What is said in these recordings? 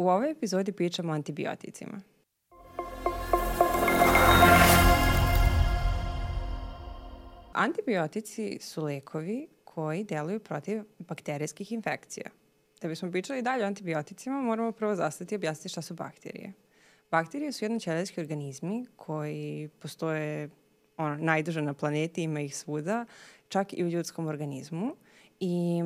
U ovoj epizodi pričamo o antibioticima. Antibiotici su lekovi koji deluju protiv bakterijskih infekcija. Da bismo pričali dalje o antibioticima, moramo prvo zastati i objasniti šta su bakterije. Bakterije su jednoćelijski organizmi koji postoje ono, najduže na planeti, ima ih svuda, čak i u ljudskom organizmu. I,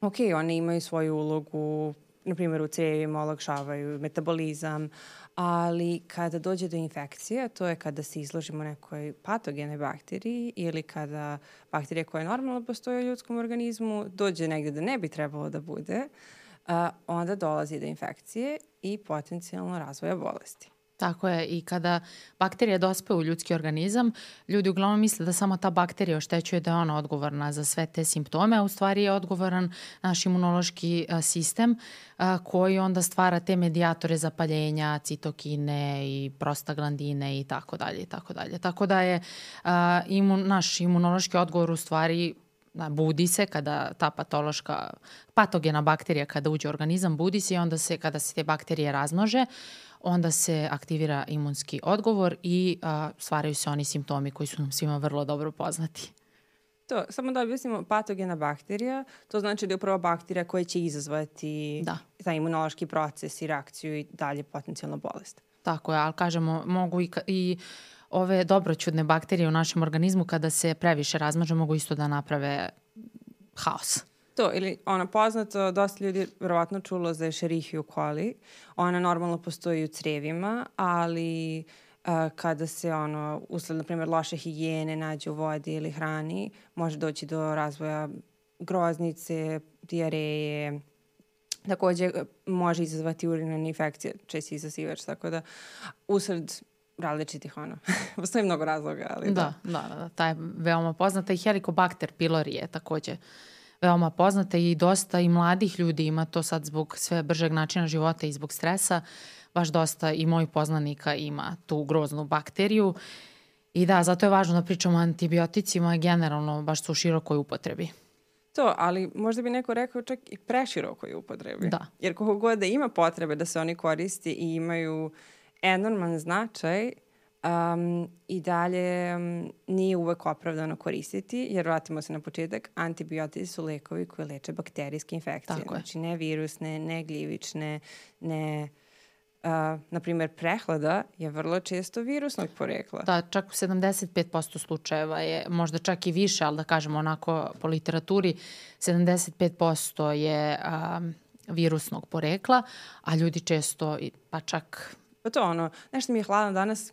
ok, one imaju svoju ulogu, na primjer u cevima olakšavaju metabolizam, ali kada dođe do infekcije, to je kada se izložimo nekoj patogenoj bakteriji ili kada bakterija koja normalno postoji u ljudskom organizmu dođe negde da ne bi trebalo da bude, onda dolazi do infekcije i potencijalno razvoja bolesti. Tako je i kada bakterija dospe u ljudski organizam, ljudi uglavnom misle da samo ta bakterija oštećuje da je ona odgovorna za sve te simptome, a u stvari je odgovoran naš imunološki sistem koji onda stvara te medijatore zapaljenja, citokine i prostaglandine i tako dalje i tako dalje. Tako da je imun, naš imunološki odgovor u stvari budi se kada ta patološka patogena bakterija kada uđe u organizam budi se i onda se kada se te bakterije razmnože onda se aktivira imunski odgovor i a, stvaraju se oni simptomi koji su nam svima vrlo dobro poznati. To, samo da objasnimo, patogena bakterija, to znači da je upravo bakterija koja će izazvati da. taj imunološki proces i reakciju i dalje potencijalno bolest. Tako je, ali kažemo, mogu i, i ove dobroćudne bakterije u našem organizmu kada se previše razmažu mogu isto da naprave haos. To, ili ona poznato, dosta ljudi verovatno čulo za Escherichia coli. Ona normalno postoji u crevima, ali uh, kada se ono, usled, na primjer, loše higijene nađe u vodi ili hrani, može doći do razvoja groznice, dijareje, takođe može izazvati urinarne infekcije, često izazivač, tako da usled različitih ono. Postoji mnogo razloga, ali da. Da, da, da, ta je veoma poznata i Helicobacter pylori je takođe veoma poznata i dosta i mladih ljudi ima to sad zbog sve bržeg načina života i zbog stresa. Baš dosta i mojih poznanika ima tu groznu bakteriju. I da, zato je važno da pričamo o antibioticima generalno baš su u širokoj upotrebi. To, ali možda bi neko rekao čak i preširokoj upotrebi. Da. Jer koliko god da ima potrebe da se oni koristi i imaju enorman značaj, um, i dalje um, nije uvek opravdano koristiti, jer vratimo se na početak, antibiotici su lekovi koji leče bakterijske infekcije. Tako znači ne virusne, ne gljivične, ne... Uh, na primjer, prehlada je vrlo često virusnog porekla. Da, čak u 75% slučajeva je, možda čak i više, ali da kažemo onako po literaturi, 75% je um, virusnog porekla, a ljudi često, pa čak Pa to ono, nešto mi je hladno danas,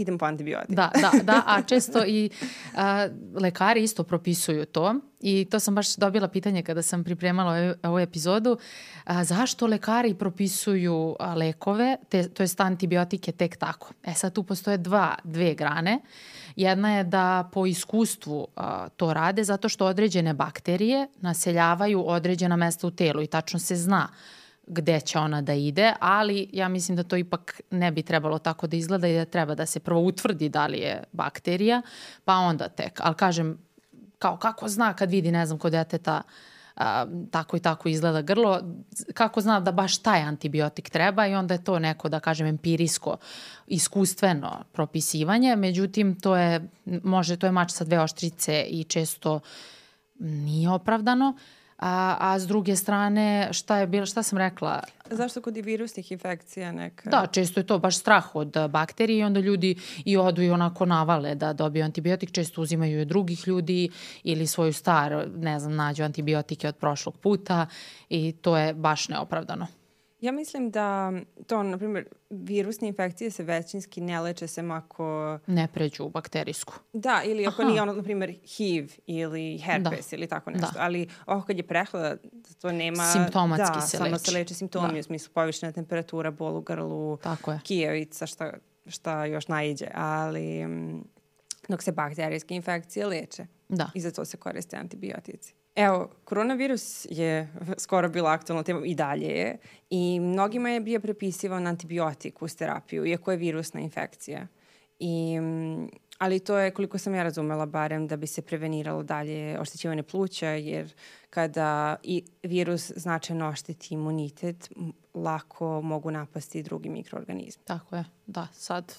idem po antibiotik. Da, da, da, a često i a, lekari isto propisuju to i to sam baš dobila pitanje kada sam pripremala ovu, epizodu, a, zašto lekari propisuju a, lekove, te, to jest antibiotike tek tako. E sad tu postoje dva, dve grane. Jedna je da po iskustvu a, to rade zato što određene bakterije naseljavaju određena mesta u telu i tačno se zna gde će ona da ide, ali ja mislim da to ipak ne bi trebalo tako da izgleda i da treba da se prvo utvrdi da li je bakterija, pa onda tek. Ali kažem, kao kako zna kad vidi, ne znam, kod deteta a, tako i tako izgleda grlo, kako zna da baš taj antibiotik treba i onda je to neko, da kažem, empirijsko, iskustveno propisivanje, međutim, to je, može, to je mač sa dve oštrice i često nije opravdano. Uh, A, a s druge strane, šta je bilo, šta sam rekla? Zašto kod i virusnih infekcija neka? Da, često je to baš strah od bakterije i onda ljudi i odu i onako navale da dobiju antibiotik, često uzimaju od drugih ljudi ili svoju star, ne znam, nađu antibiotike od prošlog puta i to je baš neopravdano. Ja mislim da to, na primjer, virusne infekcije se većinski ne leče se ako... Ne pređu u bakterijsku. Da, ili ako Aha. nije ono, na primjer, HIV ili herpes da. ili tako nešto. Da. Ali ovo kad je prehlada, to nema... Simptomatski da, se samo leči. se leče simptomi, da. u smislu povišena temperatura, bol u grlu, tako je. kijevica, šta, šta još najđe. Ali dok se bakterijske infekcije leče. Da. I za to se koriste antibiotici. Evo, koronavirus je skoro bila aktualna tema i dalje je i mnogima je bio prepisivan antibiotik uz terapiju, iako je virusna infekcija. I ali to je, koliko sam ja razumela, barem da bi se preveniralo dalje oštećivanje pluća, jer kada i virus značajno ošteti imunitet, lako mogu napasti drugi mikroorganizmi. Tako je, da. Sad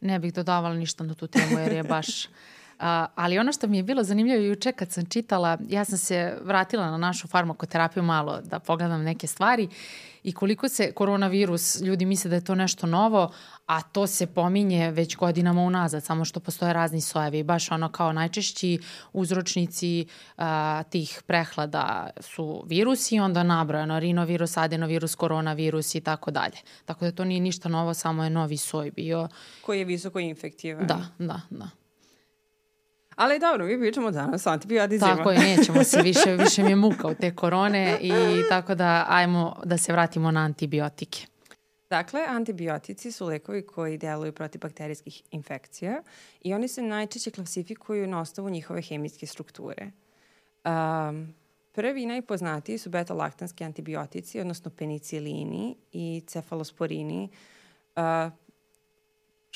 ne bih dodavala ništa na tu temu jer je baš A, ali ono što mi je bilo zanimljivo juče kad sam čitala, ja sam se vratila na našu farmakoterapiju malo da pogledam neke stvari i koliko se koronavirus, ljudi misle da je to nešto novo, a to se pominje već godinama unazad, samo što postoje razni sojevi. Baš ono kao najčešći uzročnici a, tih prehlada su virusi, onda nabrojano rinovirus, adenovirus, koronavirus i tako dalje. Tako da to nije ništa novo, samo je novi soj bio. Koji je visoko infektivan. Da, da, da. Ali dobro, mi pričamo danas o antibioticima. Tako je, nećemo se više, više mi je muka od te korone i tako da ajmo da se vratimo na antibiotike. Dakle, antibiotici su lekovi koji deluju protiv bakterijskih infekcija i oni se najčešće klasifikuju na osnovu njihove hemijske strukture. Um, prvi i najpoznatiji su beta-laktanski antibiotici, odnosno penicilini i cefalosporini. Uh,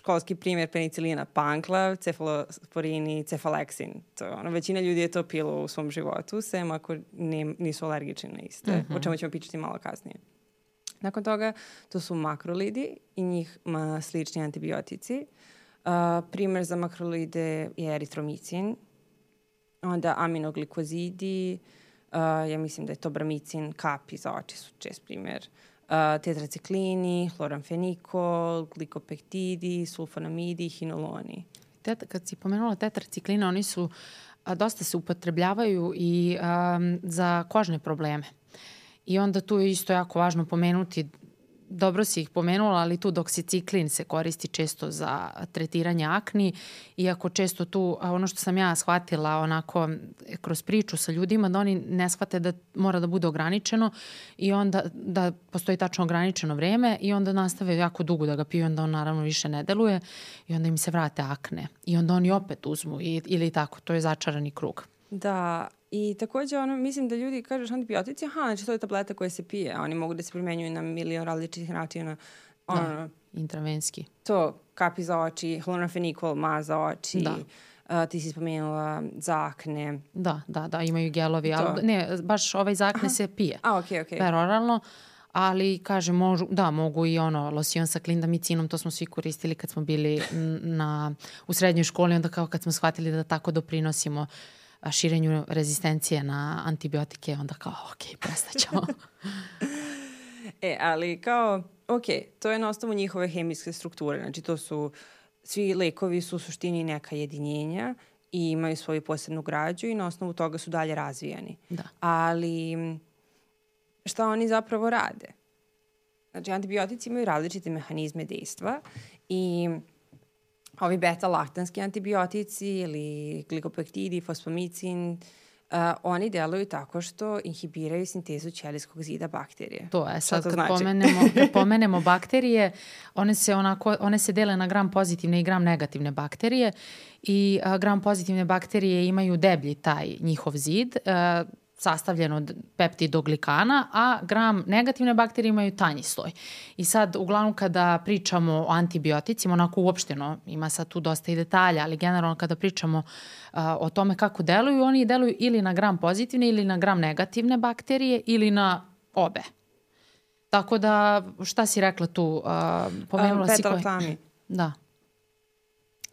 školski primjer penicilina panklav, cefalosporini, cefaleksin. To, ono, većina ljudi je to pilo u svom životu, sem ako ne, nisu alergični na iste, mm -hmm. o čemu ćemo pričati malo kasnije. Nakon toga, to su makrolidi i njih ma, slični antibiotici. Uh, primer za makrolide je eritromicin, onda aminoglikozidi, uh, ja mislim da je to bramicin, kapi za oči su čest primer. Uh, uh, tetraciklini, hloramfenikol, glikopektidi, sulfonamidi, hinoloni. Teta, kad si pomenula tetracikline, oni su, a, dosta se upotrebljavaju i um, za kožne probleme. I onda tu je isto jako važno pomenuti dobro si ih pomenula, ali tu doksiciklin se koristi često za tretiranje akni, iako često tu, ono što sam ja shvatila onako kroz priču sa ljudima, da oni ne shvate da mora da bude ograničeno i onda da postoji tačno ograničeno vreme i onda nastave jako dugo da ga piju, onda on naravno više ne deluje i onda im se vrate akne i onda oni opet uzmu i, ili tako, to je začarani krug. Da, I takođe, ono, mislim da ljudi kažeš antibiotici, aha, znači to je tableta koja se pije, a oni mogu da se primenjuju na milion različitih načina. Ono, da, intravenski. To, kapi za oči, hlorofenikol, ma za oči. Da. Uh, ti si spomenula zakne. Da, da, da, imaju gelovi, to. ali ne, baš ovaj zakne Aha. se pije. A, okej, okay, okej. Okay. Peroralno, ali kaže možu, da mogu i ono losion sa klindamicinom, to smo svi koristili kad smo bili na, u srednjoj školi, onda kao kad smo shvatili da tako doprinosimo uh, širenju rezistencije na antibiotike, onda kao, ok, prestaćemo. e, ali kao, ok, to je na osnovu njihove hemijske strukture, znači to su, svi lekovi su u suštini neka jedinjenja i imaju svoju posebnu građu i na osnovu toga su dalje razvijani. Da. Ali šta oni zapravo rade? Znači, antibiotici imaju različite mehanizme dejstva i ovi beta-laktanski antibiotici ili glikopektidi, fosfomicin, uh, oni deluju tako što inhibiraju sintezu ćelijskog zida bakterije. To je, sad to kad, znači? pomenemo, kad pomenemo bakterije, one se, onako, one se dele na gram pozitivne i gram negativne bakterije i uh, gram pozitivne bakterije imaju deblji taj njihov zid, uh, sastavljen od peptidoglikana, a gram negativne bakterije imaju tanji sloj. I sad, uglavnom, kada pričamo o antibioticima, onako uopšteno, ima sad tu dosta i detalja, ali generalno kada pričamo uh, o tome kako deluju, oni deluju ili na gram pozitivne ili na gram negativne bakterije ili na obe. Tako da, šta si rekla tu? Uh, pomenula um, si koje... Da.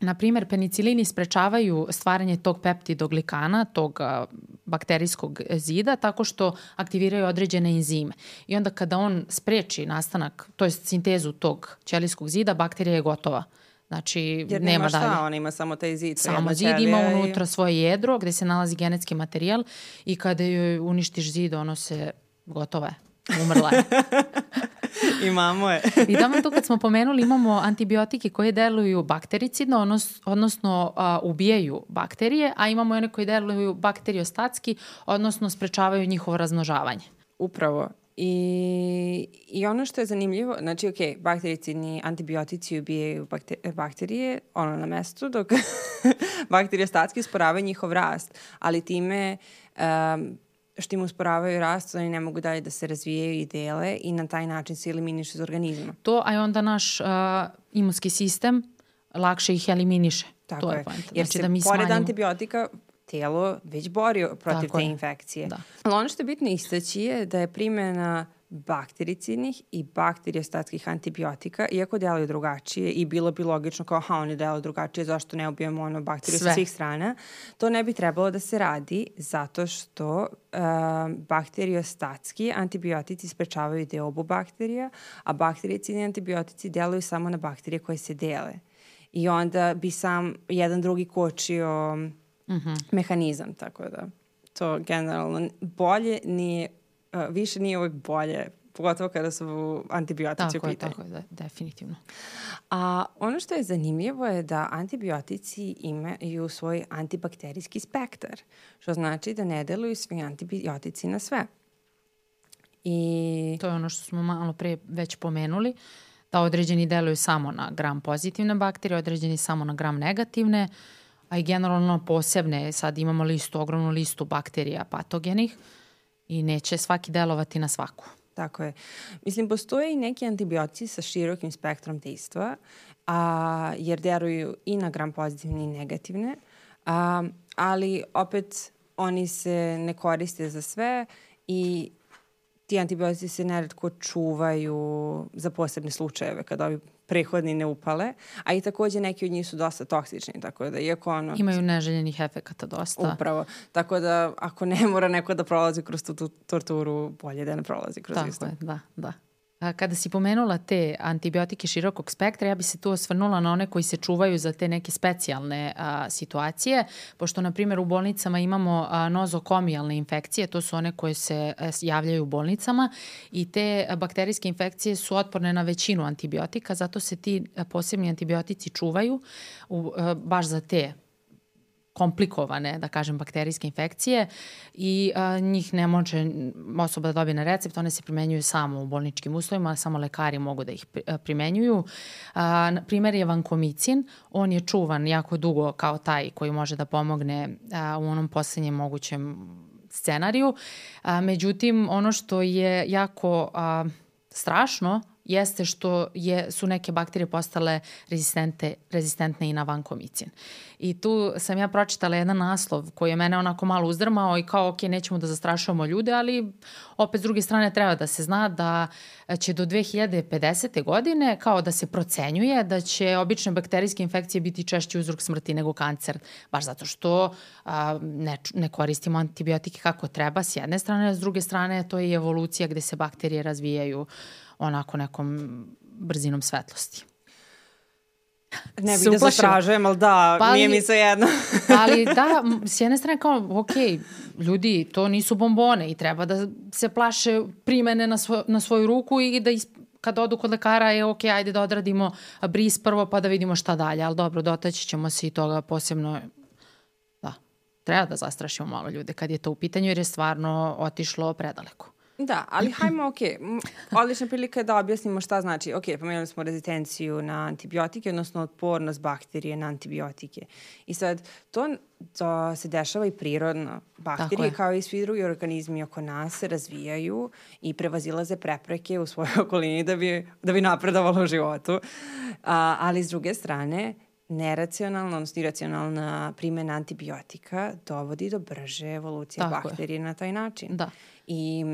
Na primer, penicilini sprečavaju stvaranje tog peptidoglikana, tog bakterijskog zida, tako što aktiviraju određene enzime. I onda kada on spreči nastanak, to je sintezu tog ćelijskog zida, bakterija je gotova. Znači, Jer nema šta, dalje. ona ima samo taj zid. Samo zid ima unutra svoje jedro gde se nalazi genetski materijal i kada joj uništiš zid, ono se gotova je. Umrla je. I mamo je. I tamo tu kad smo pomenuli imamo antibiotike koje deluju baktericidno, odnos, odnosno a, ubijaju bakterije, a imamo one koje deluju bakteriostatski, odnosno sprečavaju njihovo razmnožavanje. Upravo. I, I ono što je zanimljivo, znači, ok, baktericidni antibiotici ubijaju bakterije, ono na mestu, dok bakteriostatski usporavaju njihov rast, ali time um, što im usporavaju rast, oni ne mogu dalje da se razvijaju i dele i na taj način se eliminišu iz organizma. To, a onda naš uh, imunski sistem lakše ih eliminiše. Tako to je, je. Jer znači se da mi pored smanjimo. antibiotika telo već bori protiv Tako te je. infekcije. Da. Ali ono što je bitno istaći je da je primjena baktericidnih i bakteriostatskih antibiotika, iako deluju drugačije i bilo bi logično kao, aha, oni deluju drugačije, zašto ne ubijemo ono bakteriju sa svih strana, to ne bi trebalo da se radi zato što uh, bakteriostatski antibiotici sprečavaju deobu bakterija, a baktericidni antibiotici deluju samo na bakterije koje se dele. I onda bi sam jedan drugi kočio Mhm. mehanizam, tako da to generalno bolje nije, uh, više nije uvek bolje, pogotovo kada su antibiotici u Tako je, pitanju. tako je, da, definitivno. A ono što je zanimljivo je da antibiotici imaju svoj antibakterijski spektar, što znači da ne deluju svi antibiotici na sve. I To je ono što smo malo pre već pomenuli, da određeni deluju samo na gram pozitivne bakterije, određeni samo na gram negativne, a i generalno posebne, sad imamo listu, ogromnu listu bakterija patogenih i neće svaki delovati na svaku. Tako je. Mislim, postoje i neki antibiotici sa širokim spektrom dejstva, a, jer deruju i na gram pozitivne i negativne, a, ali opet oni se ne koriste za sve i ti antibiotici se neretko čuvaju za posebne slučajeve kada ovi prehodni ne upale, a i takođe neki od njih su dosta toksični, tako da iako ono... Imaju neželjenih efekata dosta. Upravo. Tako da ako ne mora neko da prolazi kroz tu, tu torturu, bolje da ne prolazi kroz Tako isto. je, da, da. Kada si pomenula te antibiotike širokog spektra, ja bi se tu osvrnula na one koji se čuvaju za te neke specijalne a, situacije, pošto, na primjer, u bolnicama imamo a, nozokomijalne infekcije, to su one koje se a, javljaju u bolnicama i te a, bakterijske infekcije su otporne na većinu antibiotika, zato se ti a, posebni antibiotici čuvaju u, a, baš za te komplikovane, da kažem, bakterijske infekcije i a, njih ne može osoba da dobije na recept, one se primenjuju samo u bolničkim uslovima, samo lekari mogu da ih primenjuju. A, na primer je vankomicin, on je čuvan jako dugo kao taj koji može da pomogne a, u onom poslednjem mogućem scenariju. A, međutim, ono što je jako a, strašno jeste što je, su neke bakterije postale rezistente, rezistentne i na vankomicin. I tu sam ja pročitala jedan naslov koji je mene onako malo uzdrmao i kao, ok, nećemo da zastrašujemo ljude, ali opet s druge strane treba da se zna da će do 2050. godine kao da se procenjuje da će obične bakterijske infekcije biti češći uzrok smrti nego kancer, baš zato što a, ne, ne koristimo antibiotike kako treba s jedne strane, a s druge strane to je evolucija gde se bakterije razvijaju onako nekom brzinom svetlosti. Ne bih Se da uplašila. zastražujem, ali da, Pa nije mi sve jedno. Ali da, s jedne strane kao, ok, ljudi, to nisu bombone i treba da se plaše primene na, svoj, na svoju ruku i da is, kad odu kod lekara je ok, ajde da odradimo bris prvo pa da vidimo šta dalje, ali dobro, dotaći ćemo se i toga posebno, da, treba da zastrašimo malo ljude kad je to u pitanju jer je stvarno otišlo predaleko. Da, ali hajmo, ok, odlična prilika je da objasnimo šta znači. Ok, pomenuli smo rezistenciju na antibiotike, odnosno otpornost bakterije na antibiotike. I sad, to, to se dešava i prirodno. Bakterije, je. kao i svi drugi organizmi oko nas, se razvijaju i prevazilaze prepreke u svojoj okolini da bi, da bi napredovalo u životu. A, ali s druge strane, neracionalna, odnosno iracionalna primjena antibiotika dovodi do brže evolucije Tako je. bakterije na taj način. Da. I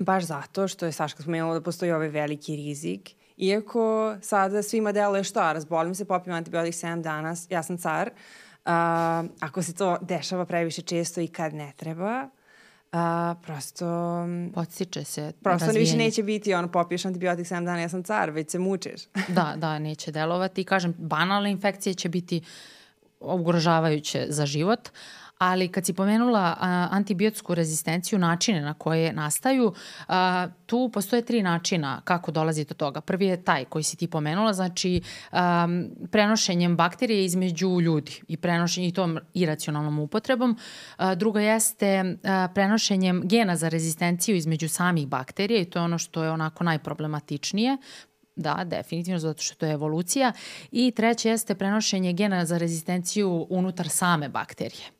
baš zato što je Saška spomenula da postoji ovaj veliki rizik, iako sada svima deluje šta, razbolim se, popijem antibiotik 7 dana, ja sam car, a, ako se to dešava previše često i kad ne treba, a, prosto, m, Podstiče se prosto više razvijanje. neće biti ono popiješ antibiotik 7 dana, ja sam car, već se mučeš. Da, da, neće delovati. I kažem, banalne infekcije će biti ugrožavajuće za život, ali kad si pomenula a, antibiotsku rezistenciju, načine na koje nastaju, a, tu postoje tri načina kako dolazi do toga. Prvi je taj koji si ti pomenula, znači a, prenošenjem bakterije između ljudi i prenošenjem i tom iracionalnom upotrebom. A, druga jeste a, prenošenjem gena za rezistenciju između samih bakterija i to je ono što je onako najproblematičnije. Da, definitivno, zato što to je evolucija. I treće jeste prenošenje gena za rezistenciju unutar same bakterije.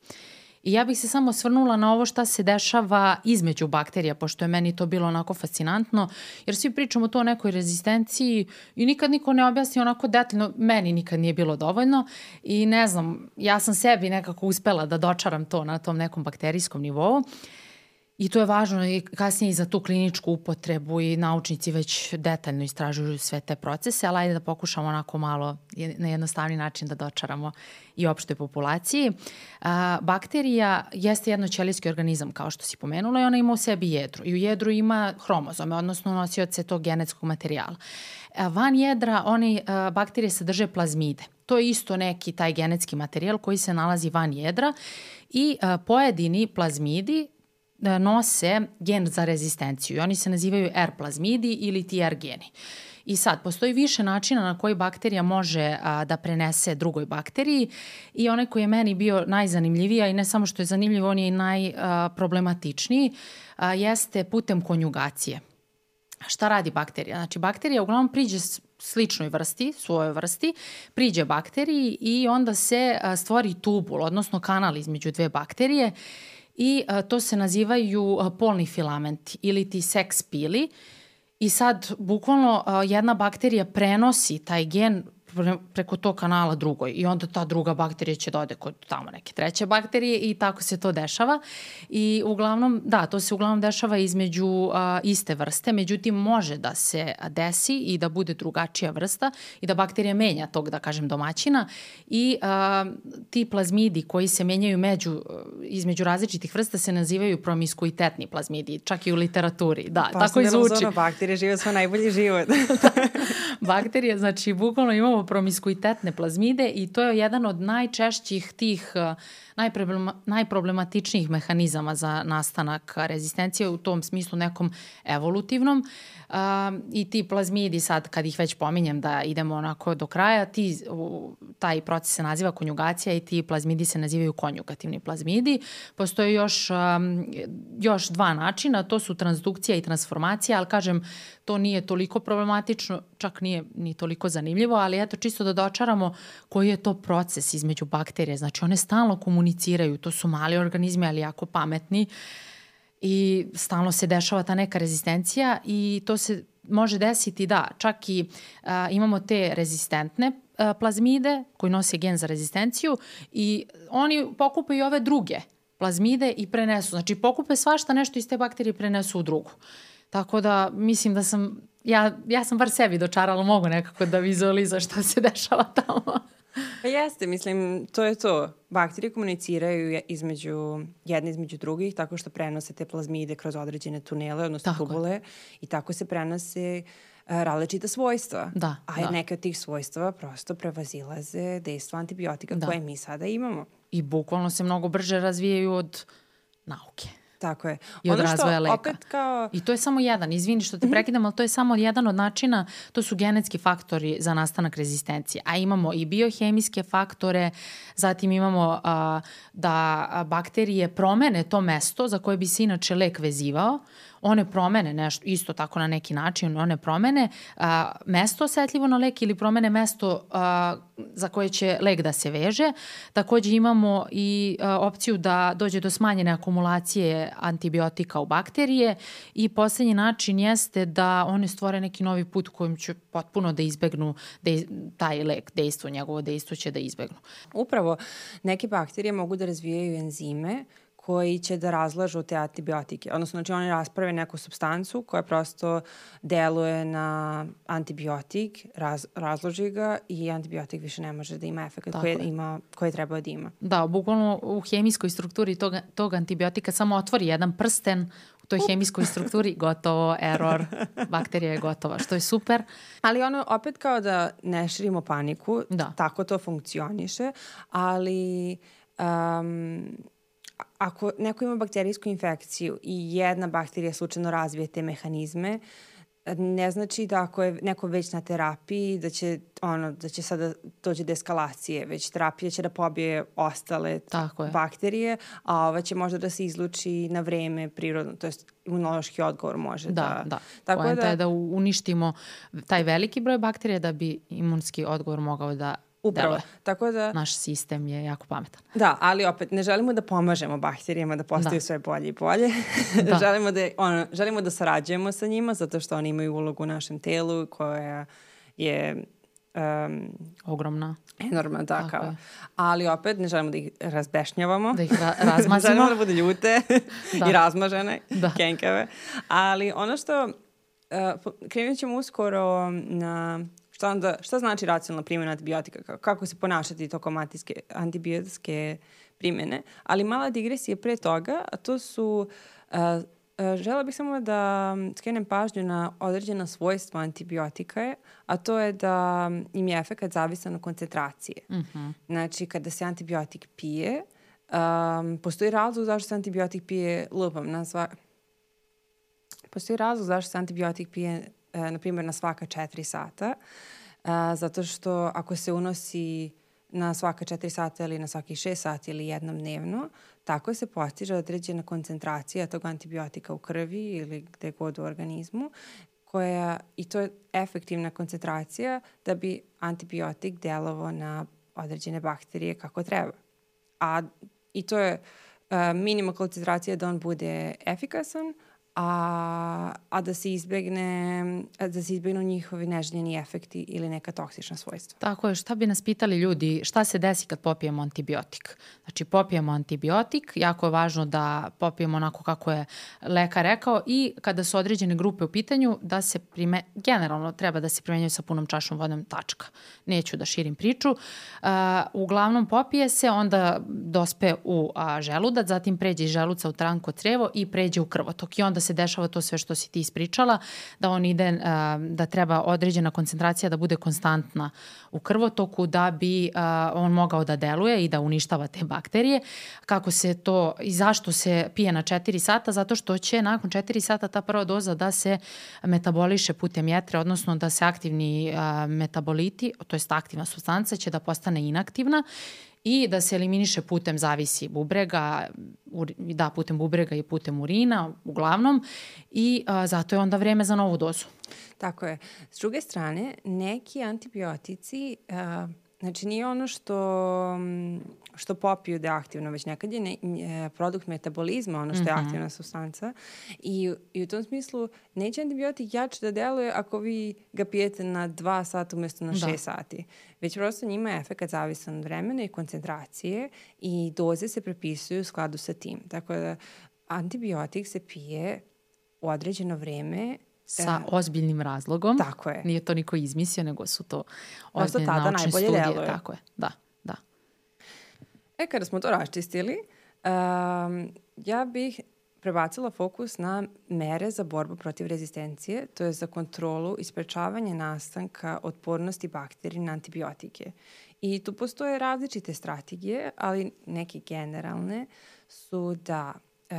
I ja bih se samo svrnula na ovo šta se dešava između bakterija, pošto je meni to bilo onako fascinantno, jer svi pričamo to o nekoj rezistenciji i nikad niko ne objasni onako detaljno, meni nikad nije bilo dovoljno i ne znam, ja sam sebi nekako uspela da dočaram to na tom nekom bakterijskom nivou. I to je važno i kasnije i za tu kliničku upotrebu i naučnici već detaljno istražuju sve te procese, ali ajde da pokušamo onako malo na jednostavni način da dočaramo i opštoj populaciji. Bakterija jeste jedno ćelijski organizam, kao što si pomenula, i ona ima u sebi jedru. I u jedru ima hromozome, odnosno nosioce tog genetskog materijala. Van jedra oni, bakterije sadrže plazmide. To je isto neki taj genetski materijal koji se nalazi van jedra i pojedini plazmidi nose gen za rezistenciju i oni se nazivaju R plazmidi ili ti R geni. I sad, postoji više načina na koji bakterija može a, da prenese drugoj bakteriji i onaj koji je meni bio najzanimljiviji, i ne samo što je zanimljiv, on je i najproblematičniji, a, jeste putem konjugacije. Šta radi bakterija? Znači, bakterija uglavnom priđe sličnoj vrsti, svojoj vrsti, priđe bakteriji i onda se stvori tubul, odnosno kanal između dve bakterije i a, to se nazivaju a, polni filamenti ili ti seks pili. I sad bukvalno a, jedna bakterija prenosi taj gen preko tog kanala drugoj i onda ta druga bakterija će da ode kod tamo neke treće bakterije i tako se to dešava i uglavnom, da, to se uglavnom dešava između a, iste vrste, međutim može da se desi i da bude drugačija vrsta i da bakterija menja tog, da kažem, domaćina i a, ti plazmidi koji se menjaju među, između različitih vrsta se nazivaju promiskuitetni plazmidi, čak i u literaturi, da, pa, tako i zvuči. bakterije žive svoj najbolji život. bakterije, znači bukvalno imamo promiskuitetne plazmide i to je jedan od najčešćih tih uh, najproblematičnijih mehanizama za nastanak rezistencije u tom smislu nekom evolutivnom. Uh, I ti plazmidi sad, kad ih već pominjem da idemo onako do kraja, ti, taj proces se naziva konjugacija i ti plazmidi se nazivaju konjugativni plazmidi. Postoje još, um, još dva načina, to su transdukcija i transformacija, ali kažem, to nije toliko problematično, čak nije ni toliko zanimljivo, ali eto čisto da dočaramo koji je to proces između bakterije. Znači one stalno komuniciraju, to su mali organizmi, ali jako pametni i stalno se dešava ta neka rezistencija i to se može desiti da čak i a, imamo te rezistentne a, plazmide koji nose gen za rezistenciju i oni pokupaju ove druge plazmide i prenesu. Znači pokupe svašta nešto iz te bakterije prenesu u drugu. Tako da mislim da sam, ja, ja sam bar sebi dočarala, mogu nekako da vizualizujem šta se dešava tamo. Pa jeste, mislim, to je to. Bakterije komuniciraju između, jedne između drugih tako što prenose te plazmide kroz određene tunele, odnosno tako tubule i tako se prenose uh, različita svojstva. Da, A da. neke od tih svojstva prosto prevazilaze dejstvo antibiotika da. koje mi sada imamo. I bukvalno se mnogo brže razvijaju od nauke. Tako je. I od ono razvoja leka. Opet kao... I to je samo jedan, izvini što te mhm. prekidam, ali to je samo jedan od načina, to su genetski faktori za nastanak rezistencije. A imamo i biohemijske faktore, zatim imamo a, da bakterije promene to mesto za koje bi se inače lek vezivao one promene nešto, isto tako na neki način, one promene a, mesto osetljivo na lek ili promene mesto a, za koje će lek da se veže. Takođe imamo i a, opciju da dođe do smanjene akumulacije antibiotika u bakterije i poslednji način jeste da one stvore neki novi put kojim će potpuno da izbegnu de, taj lek, dejstvo, njegovo dejstvo će da izbegnu. Upravo, neke bakterije mogu da razvijaju enzime koji će da razlažu te antibiotike. Odnosno, znači oni rasprave neku substancu koja prosto deluje na antibiotik, raz, razloži ga i antibiotik više ne može da ima efekt koji, ima, koji treba da ima. Da, bukvalno u hemijskoj strukturi tog, tog antibiotika samo otvori jedan prsten u toj hemijskoj strukturi, gotovo, error, bakterija je gotova, što je super. Ali ono, opet kao da ne širimo paniku, da. tako to funkcioniše, ali um, ako neko ima bakterijsku infekciju i jedna bakterija slučajno razvije te mehanizme, ne znači da ako je neko već na terapiji da će ono da će sada dođe do eskalacije, već terapija će da pobije ostale Tako je. bakterije, a ova će možda da se izluči na vreme prirodno, to jest imunološki odgovor može da... Da, da. Tako Poenta da, je da uništimo taj veliki broj bakterija da bi imunski odgovor mogao da Upravo. Tako da, Naš sistem je jako pametan. da, ali opet ne želimo da pomažemo bakterijama da postaju Da. sve bolje i bolje. Da. želimo, da, ono, želimo da sarađujemo sa njima zato što oni imaju ulogu u našem telu koja je um, Ogromna. enormna Tako takava. je. Ali opet ne želimo da ih razbešnjavamo. Da ih ra razmazimo. želimo da budu ljute Da. i razmažene, Da. kenkave. Ali ono što, uh, krenut ćemo uskoro na šta, onda, šta znači racionalna primjena antibiotika, kako, se ponašati tokom antibiotske primjene. Ali mala digresija pre toga, a to su uh, Uh, žela bih samo da skrenem pažnju na određena svojstva antibiotika, a to je da im je efekt zavisan od koncentracije. Mm -hmm. Znači, kada se antibiotik pije, um, postoji razlog zašto se antibiotik pije lupam na sva... Postoji razlog zašto se antibiotik pije, uh, na primjer, na svaka četiri sata, uh, zato što ako se unosi na svaka četiri sata ili na svaki šest sati ili jednom dnevno, tako se postiže određena koncentracija tog antibiotika u krvi ili gde god u organizmu, koja, i to je efektivna koncentracija da bi antibiotik delovao na određene bakterije kako treba. A, I to je uh, minimum koncentracija da on bude efikasan, a, a da se izbegne da se izbegnu njihovi neželjeni efekti ili neka toksična svojstva. Tako je, šta bi nas pitali ljudi, šta se desi kad popijemo antibiotik? Znači, popijemo antibiotik, jako je važno da popijemo onako kako je lekar rekao i kada su određene grupe u pitanju, da se prime, generalno treba da se primenjaju sa punom čašom vodom tačka. Neću da širim priču. Uh, uglavnom popije se, onda dospe u želudac, zatim pređe iz želuca u tranko crevo i pređe u krvotok. I onda se dešava to sve što si ti ispričala, da on ide, da treba određena koncentracija da bude konstantna u krvotoku da bi on mogao da deluje i da uništava te bakterije. Kako se to i zašto se pije na 4 sata? Zato što će nakon 4 sata ta prva doza da se metaboliše putem jetre, odnosno da se aktivni metaboliti, to jest aktivna substanca će da postane inaktivna i da se eliminiše putem zavisi bubrega, da, putem bubrega i putem urina, uglavnom, i a, zato je onda vreme za novu dozu. Tako je. S druge strane, neki antibiotici, a, znači nije ono što, što popiju da je aktivno, već nekad je ne, produkt metabolizma, ono što je Mhm. aktivna substanca. I, I u tom smislu neće antibiotik jače da deluje ako vi ga pijete na dva sata umesto na Da. šest sati. Već prosto njima je efekt zavisan od vremena i koncentracije i doze se prepisuju u skladu sa tim. Tako da antibiotik se pije u određeno vreme Sa E, ozbiljnim razlogom. Tako je. Nije to niko izmislio, nego su to ozbiljne tada naučne najbolje studije. deluje. Tako je, da, da. E, kada smo to raščistili, um, ja bih prebacila fokus na mere za borbu protiv rezistencije, to je za kontrolu i sprečavanje nastanka otpornosti bakterija na antibiotike. I tu postoje različite strategije, ali neke generalne su da e,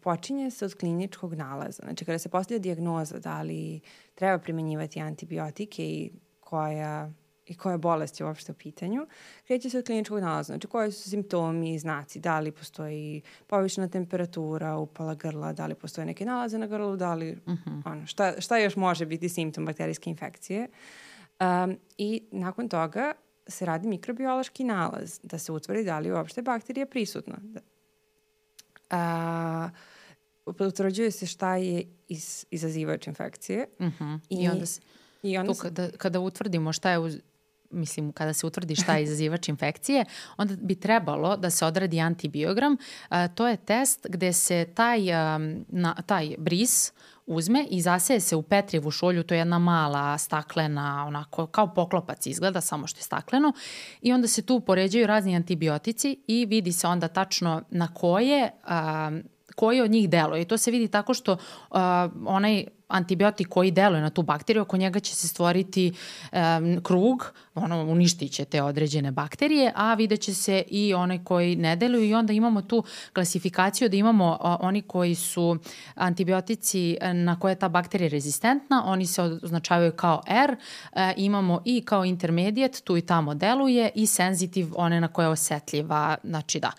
počinje se od kliničkog nalaza. Znači, kada se postavlja dijagnoza da li treba primenjivati antibiotike i koja i koja bolest je uopšte u pitanju, kreće se od kliničkog nalaza. Znači, koji su simptomi i znaci, da li postoji povišena temperatura, upala grla, da li postoje neke nalaze na grlu, da li, uh -huh. ono, šta, šta još može biti simptom bakterijske infekcije. Um, I nakon toga se radi mikrobiološki nalaz, da se utvrdi da li je uopšte bakterija prisutna. Da, a, utvrđuje se šta je iz, izazivač infekcije. Uh -huh. I, I- onda se, I onda tu kada, kada utvrdimo šta je uz, mislim, kada se utvrdi šta je izazivač infekcije, onda bi trebalo da se odradi antibiogram. A, to je test gde se taj, a, na, taj bris uzme i zaseje se u petrijevu šolju, to je jedna mala staklena, onako kao poklopac izgleda, samo što je stakleno i onda se tu poređaju razni antibiotici i vidi se onda tačno na koje a, koji od njih deluje. I to se vidi tako što uh, onaj antibiotik koji deluje na tu bakteriju, oko njega će se stvoriti um, krug, ono, uništit će te određene bakterije, a vidjet će se i onaj koji ne deluju i onda imamo tu klasifikaciju da imamo uh, oni koji su antibiotici uh, na koje je ta bakterija rezistentna, oni se označavaju kao R, uh, imamo i kao intermediate, tu i tamo deluje, i sensitive, one na koje je osetljiva, znači da,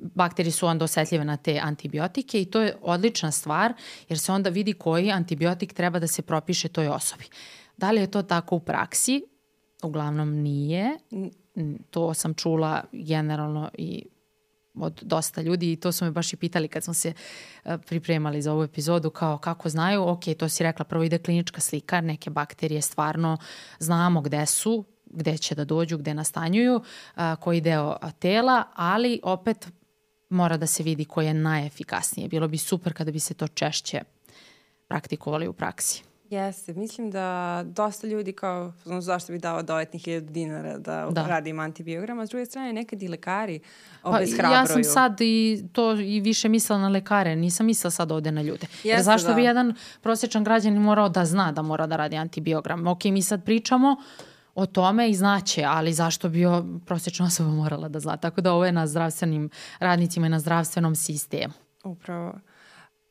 bakterije su onda osetljive na te antibiotike i to je odlična stvar jer se onda vidi koji antibiotik treba da se propiše toj osobi. Da li je to tako u praksi? Uglavnom nije. To sam čula generalno i od dosta ljudi i to su me baš i pitali kad smo se e, pripremali za ovu epizodu kao kako znaju, ok, to si rekla, prvo ide klinička slika, neke bakterije stvarno znamo gde su, gde će da dođu, gde nastanjuju, koji deo tela, ali opet mora da se vidi koji je najefikasnije. Bilo bi super kada bi se to češće praktikovali u praksi. Jeste, mislim da dosta ljudi kao, znam zašto bi dao doletnih hiljada dinara da, da. radim antibiogram, a s druge strane nekad i lekari obeshrabruju. Pa, ja sam sad i to i više mislila na lekare, nisam mislila sad ovde na ljude. Jeste, Jer zašto da. bi jedan prosječan građanin morao da zna da mora da radi antibiogram? Ok, mi sad pričamo o tome i znaće, ali zašto bi prosječna osoba morala da zna? Tako da ovo je na zdravstvenim radnicima i na zdravstvenom sistemu. Upravo.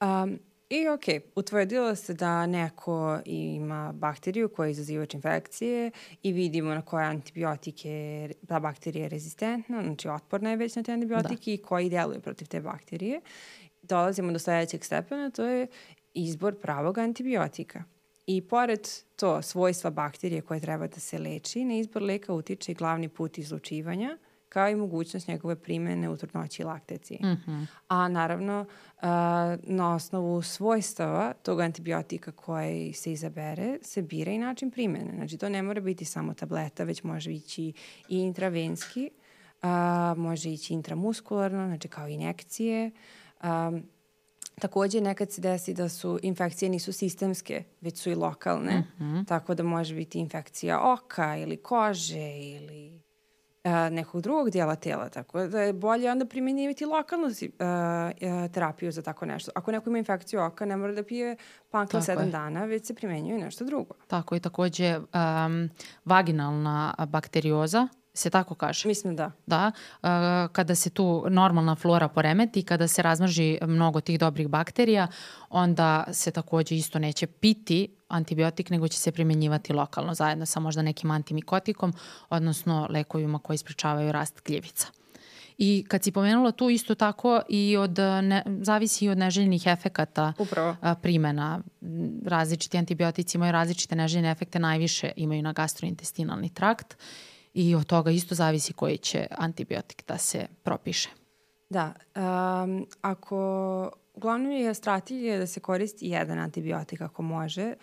Um, I ok, utvrdilo se da neko ima bakteriju koja je izazivač infekcije i vidimo na koje antibiotike ta bakterija je rezistentna, znači otporna je već na te antibiotike da. i koji deluju protiv te bakterije. Dolazimo do sledećeg stepena, to je izbor pravog antibiotika. I pored to svojstva bakterije koje treba da se leči, na izbor leka utiče i glavni put izlučivanja, kao i mogućnost njegove primene u trudnoći i laktaciji. Mm -hmm. A naravno, na osnovu svojstava tog antibiotika koji se izabere, se bira i način primene. Znači, to ne mora biti samo tableta, već može ići i intravenski, može ići intramuskularno, znači kao injekcije. Um, Takođe, nekad se desi da su infekcije nisu sistemske, već su i lokalne, mm -hmm. tako da može biti infekcija oka ili kože ili a, nekog drugog dijela tela, tako da je bolje onda primjenjivati lokalnu a, a, terapiju za tako nešto. Ako neko ima infekciju oka, ne mora da pije pankla sedam dana, već se primenjuje nešto drugo. Tako i takođe um, vaginalna bakterioza, se tako kaže? Mislim da. Da, kada se tu normalna flora poremeti, kada se razmrži mnogo tih dobrih bakterija, onda se takođe isto neće piti antibiotik, nego će se primenjivati lokalno zajedno sa možda nekim antimikotikom, odnosno lekovima koji sprečavaju rast gljivica. I kad si pomenula tu isto tako i od, ne, zavisi i od neželjenih efekata Upravo. A, primena. Različiti antibiotici imaju različite neželjene efekte, najviše imaju na gastrointestinalni trakt i od toga isto zavisi koji će antibiotik da se propiše. Da, um, ako uglavnom je strategija da se koristi jedan antibiotik ako može,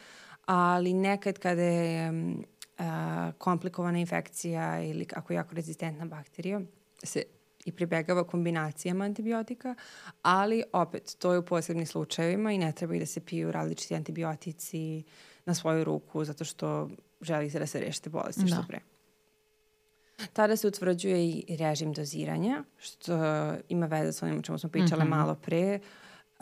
ali nekad kada je um, komplikovana infekcija ili ako je jako rezistentna bakterija, se i pribegava kombinacijama antibiotika, ali opet to je u posebnim slučajevima i ne treba i da se piju različiti antibiotici na svoju ruku zato što želite da se rešite bolesti da. što pre. Tada se utvrđuje i režim doziranja, što ima veze sa onim o čemu smo pričale mm -hmm. malo pre.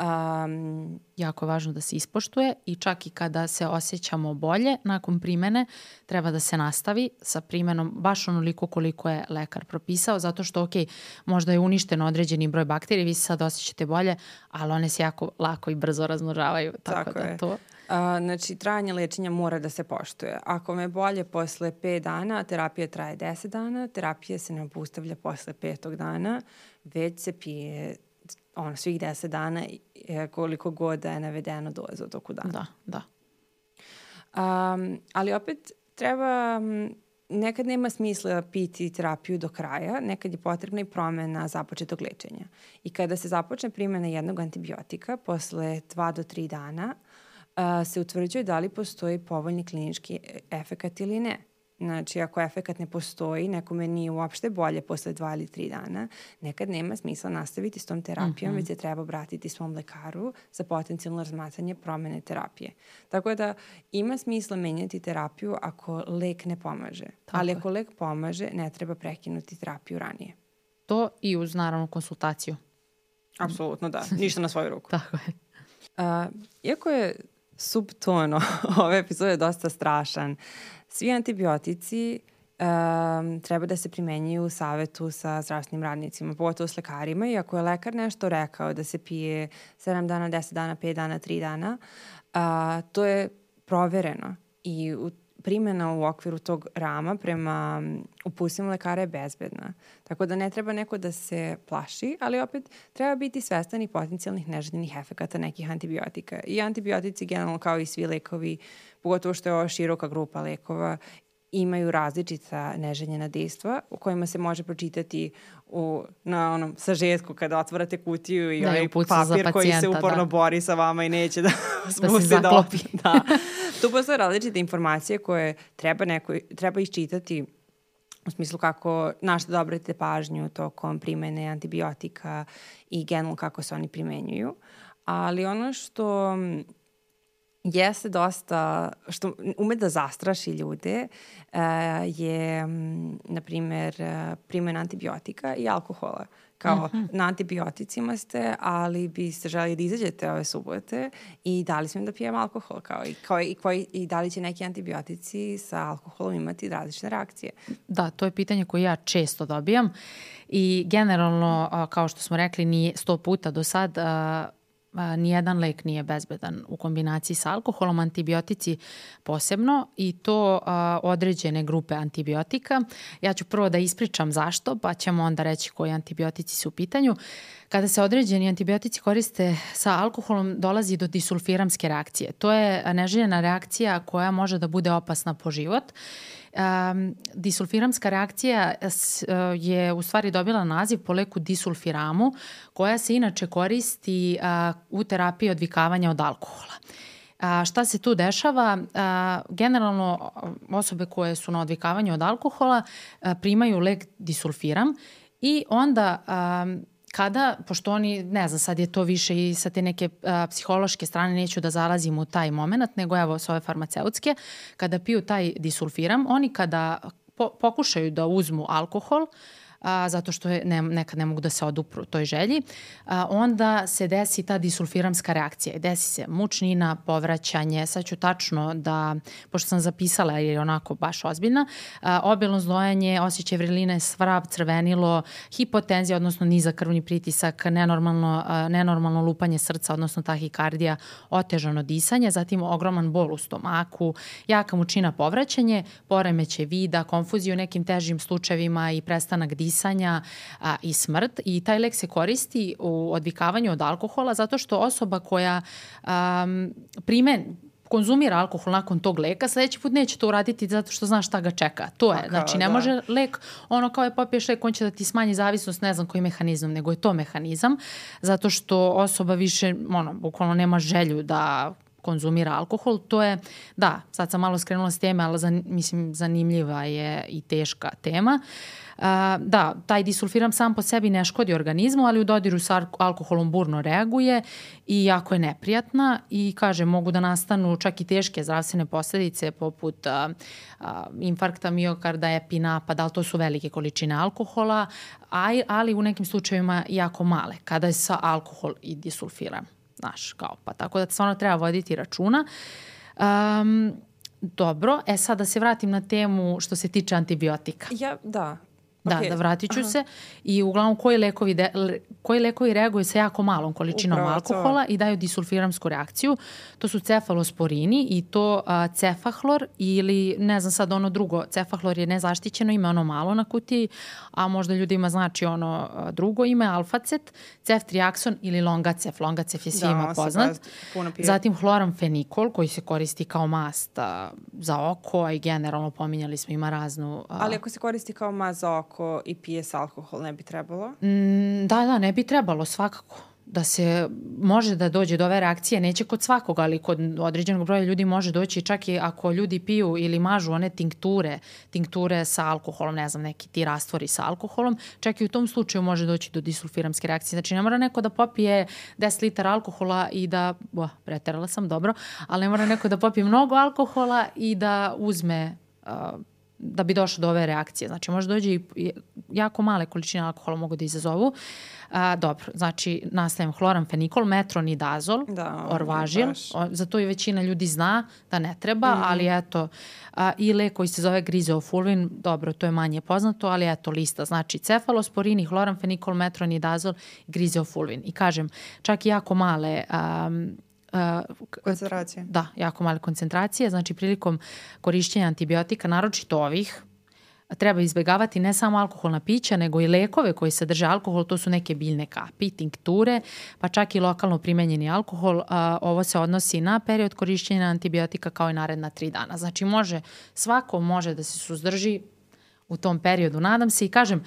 Um, jako važno da se ispoštuje i čak i kada se osjećamo bolje nakon primene treba da se nastavi sa primenom baš onoliko koliko je lekar propisao zato što ok, možda je uništen određeni broj bakterija, vi se sad osjećate bolje, ali one se jako lako i brzo razmnožavaju. Tako, tako da je. to A, znači, trajanje lečenja mora da se poštuje. Ako me bolje posle 5 dana, terapija traje 10 dana, terapija se ne obustavlja posle petog dana, već se pije ono, svih 10 dana e, koliko god da je navedeno doza u toku dana. Da, da. Um, ali opet treba, nekad nema smisla piti terapiju do kraja, nekad je potrebna i promena započetog lečenja. I kada se započne primjena jednog antibiotika posle 2 do 3 dana, a, se utvrđuje da li postoji povoljni klinički efekat ili ne. Znači, ako efekat ne postoji, nekome nije uopšte bolje posle dva ili tri dana, nekad nema smisla nastaviti s tom terapijom, mm -hmm. već se treba obratiti svom lekaru za potencijalno razmatranje promene terapije. Tako da ima smisla menjati terapiju ako lek ne pomaže. Tako Ali ako lek pomaže, ne treba prekinuti terapiju ranije. To i uz naravno konsultaciju. Apsolutno da, ništa na svoju ruku. Tako je. Uh, iako je subtono ove epizode dosta strašan. Svi antibiotici um, treba da se primenjuju u savetu sa zdravstvenim radnicima, pogotovo s lekarima i ako je lekar nešto rekao da se pije 7 dana, 10 dana, 5 dana, 3 dana, uh, to je provereno i u primjena u okviru tog rama prema upustima lekara je bezbedna. Tako da ne treba neko da se plaši, ali opet treba biti svestan i potencijalnih neželjenih efekata nekih antibiotika. I antibiotici generalno kao i svi lekovi, pogotovo što je ova široka grupa lekova, imaju različita neželjena dejstva u kojima se može pročitati u, na onom sažetku kada otvarate kutiju i Da, onaj za papir koji se pacijenta, uporno da. bori sa vama i neće da Da se pusti zaklopi. da. Tu postoje različite informacije koje treba, neko, treba iščitati u smislu kako, na što da obratite pažnju tokom primene antibiotika i generalno kako se oni primenjuju. Ali ono što jeste dosta, što ume da zastraši ljude uh, je, na primer, uh, primjena antibiotika i alkohola. Kao, Mhm. na antibioticima ste, ali biste želi da izađete ove subote i da li smijem da pijem alkohol, kao i, kao i, koji, i da li će neki antibiotici sa alkoholom imati različite reakcije. Da, to je pitanje koje ja često dobijam i generalno, kao što smo rekli, nije sto puta do sad, nijedan lek nije bezbedan u kombinaciji sa alkoholom, antibiotici posebno i to a, određene grupe antibiotika. Ja ću prvo da ispričam zašto, pa ćemo onda reći koji antibiotici su u pitanju. Kada se određeni antibiotici koriste sa alkoholom, dolazi do disulfiramske reakcije. To je neželjena reakcija koja može da bude opasna po život. Um, disulfiramska reakcija s- je u stvari dobila naziv po leku disulfiramu, koja se inače koristi a, u terapiji odvikavanja od alkohola. A, šta se tu dešava? A, generalno osobe koje su na odvikavanju od alkohola a, primaju lek disulfiram i onda a, kada, pošto oni, ne znam, sad je to više i sa te neke a, psihološke strane, neću da zalazim u taj moment, nego evo s ove farmaceutske, kada piju taj disulfiram, oni kada po, pokušaju da uzmu alkohol, a, zato što je, ne, nekad ne mogu da se odupru toj želji, a, onda se desi ta disulfiramska reakcija. Desi se mučnina, povraćanje, sad ću tačno da, pošto sam zapisala jer je onako baš ozbiljna, a, obilno zdojanje, osjećaj vreline, svrab, crvenilo, hipotenzija, odnosno nizak krvni pritisak, nenormalno, a, nenormalno lupanje srca, odnosno tahikardija, otežano disanje, zatim ogroman bol u stomaku, jaka mučina povraćanje, poremeće vida, konfuziju u nekim težim slučajevima i prestanak disanja a, i smrt. I taj lek se koristi u odvikavanju od alkohola zato što osoba koja um, prime konzumira alkohol nakon tog leka, sledeći put neće to uraditi zato što zna šta ga čeka. To je, kao, znači ne da. može lek, ono kao je popiješ lek, on će da ti smanji zavisnost, ne znam koji mehanizam, nego je to mehanizam, zato što osoba više, ono, bukvalno nema želju da konzumira alkohol, to je, da, sad sam malo skrenula s teme, ali zan, mislim zanimljiva je i teška tema. Uh, da, taj disulfiram sam po sebi ne škodi organizmu, ali u dodiru sa alk- alkoholom burno reaguje i jako je neprijatna i kaže mogu da nastanu čak i teške zdravstvene posledice poput uh, uh, infarkta miokarda, epinapada, ali to su velike količine alkohola, a, ali u nekim slučajevima jako male, kada je sa alkohol i disulfiram. Znaš, kao pa. Tako da stvarno treba voditi računa. Um, dobro, e sad da se vratim na temu što se tiče antibiotika. Ja, da. Da, Okej. da vratit ću se. I uglavnom koji lekovi, de, le- koji lekovi reaguju sa jako malom količinom Upravo to. alkohola i daju disulfiramsku reakciju. To su cefalosporini i to a, cefahlor ili ne znam sad ono drugo. Cefahlor je nezaštićeno ime, ono malo na kutiji, a možda ljudima znači ono drugo ime, alfacet, ceftriakson ili longacef. Longacef je svima on se poznat. baš puno pije. Zatim hloramfenikol koji se koristi kao mast a, za oko, a i generalno pominjali smo ima raznu... a, Ali ako se koristi kao maz za oko i pije se alkohol, ne bi trebalo? Mm, da, da, ne bi trebalo svakako da se može da dođe do ove reakcije, neće kod svakoga, ali kod određenog broja ljudi može doći čak i ako ljudi piju ili mažu one tinkture, tinkture sa alkoholom, ne znam, neki ti rastvori sa alkoholom, čak i u tom slučaju može doći do disulfiramske reakcije. Znači ne mora neko da popije 10 litara alkohola i da, bo, preterala sam, dobro, ali ne mora neko da popije mnogo alkohola i da uzme da bi došlo do ove reakcije. Znači, može dođe i i jako male količine alkohola mogu da izazovu. A, dobro, znači, nastavim hloramfenikol, metronidazol, Da, orvažil, baš- o, za to i većina ljudi zna da ne treba, mm. ali eto, a, i lek koji se zove grizeofulvin, dobro, to je manje poznato, ali eto, lista, znači cefalosporini, hloramfenikol, metronidazol, grizeofulvin. I kažem, čak i jako male uh, Koncentracije. Da, jako male koncentracije. Znači, prilikom korišćenja antibiotika, naročito ovih, treba izbjegavati ne samo alkoholna pića, nego i lekove koji sadrže alkohol, to su neke biljne kapi, tinkture, pa čak i lokalno primenjeni alkohol. A, ovo se odnosi na period korišćenja antibiotika kao i naredna tri dana. Znači može, svako može da se suzdrži u tom periodu. Nadam se i kažem,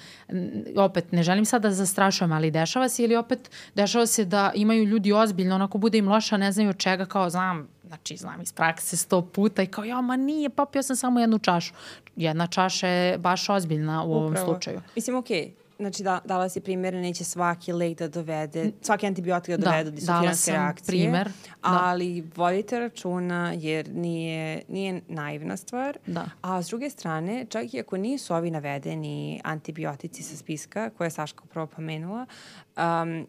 opet ne želim sad da zastrašujem, ali dešava se ili opet dešava se da imaju ljudi ozbiljno, onako bude im loša, ne znaju od čega, kao znam, znači znam iz prakse sto puta i kao ja, ma nije, popio sam samo jednu čašu. Jedna čaša je baš ozbiljna u Upravo. ovom slučaju. Mislim, okej, okay Znači, da, dala si primjer, neće svaki lek da dovede, svaki antibiotik da dovede da, do reakcije. primer. Da. Ali vodite računa jer nije, nije naivna stvar. Da. A s druge strane, čak i ako nisu ovi navedeni antibiotici sa spiska, koje je Saška upravo pomenula, um,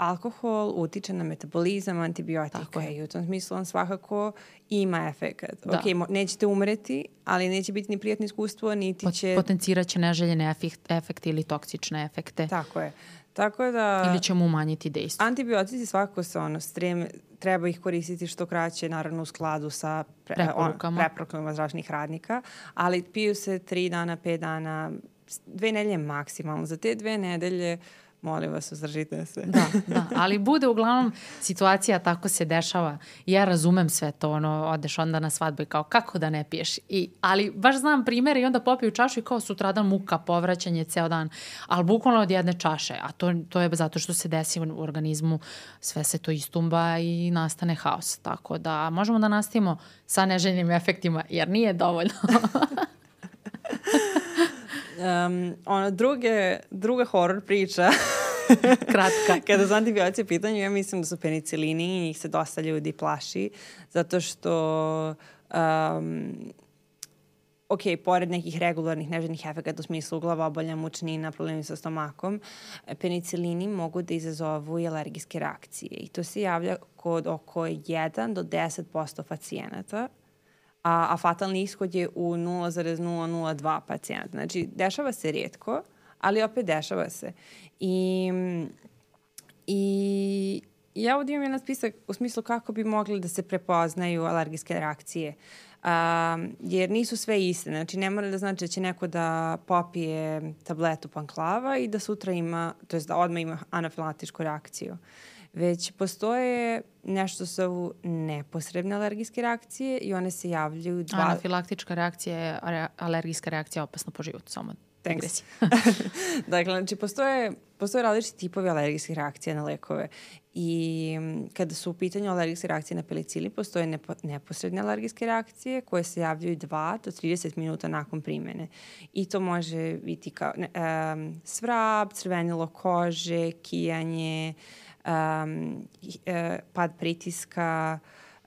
alkohol utiče na metabolizam antibiotika i u tom smislu on svakako ima efekat. Da. Ok, nećete umreti, ali neće biti ni prijatno iskustvo, niti Pot, će... Potencirat će neželjene efekt, efekte ili toksične efekte. Tako je. Tako da... Ili ćemo umanjiti dejstvo. Antibiotici svakako se ono, strem, treba ih koristiti što kraće, naravno u skladu sa pre, preporukama, on, preporukama zdravstvenih radnika, ali piju se tri dana, pet dana, dve nedelje maksimalno. Za te dve nedelje molim vas, uzdržite se. Da, da, ali bude uglavnom situacija tako se dešava. Ja razumem sve to, ono, odeš onda na svadbu i kao kako da ne piješ. I, ali baš znam primere i onda popiju čašu i kao sutradan muka, povraćanje ceo dan. Ali bukvalno od jedne čaše, a to, to je zato što se desi u organizmu, sve se to istumba i nastane haos. Tako da možemo da nastavimo sa neželjnim efektima, jer nije dovoljno. Um, ono, druge, druga horror priča Kratka. Kada su antibiotici u pitanju, ja mislim da su penicilini i njih se dosta ljudi plaši, zato što um, ok, pored nekih regularnih neželjnih efekata u smislu glavobolja, mučnina, problemi sa stomakom, penicilini mogu da izazovu i alergijske reakcije i to se javlja kod oko 1 do 10% pacijenata a, a fatalni ishod je u 0,002 pacijenta. Znači, dešava se rijetko, ali opet dešava se. I, i ja ovdje imam jedan spisak u smislu kako bi mogli da se prepoznaju alergijske reakcije. Um, jer nisu sve iste. Znači, ne mora da znači da će neko da popije tabletu panklava i da sutra ima, to je da odmah ima anafilatičku reakciju. Uh, već postoje nešto su neposredne alergijske reakcije i one se javljaju... Dva... Anafilaktička reakcija je alergijska reakcija opasna po životu, samo Thanks. dakle, znači, postoje, postoje različiti tipovi alergijskih reakcija na lekove i kada su u pitanju alergijske reakcije na pelicilin, postoje nepo, neposredne alergijske reakcije koje se javljaju 2 do 30 minuta nakon primene. I to može biti kao um, svrab, crvenilo kože, kijanje, uh, um, pad pritiska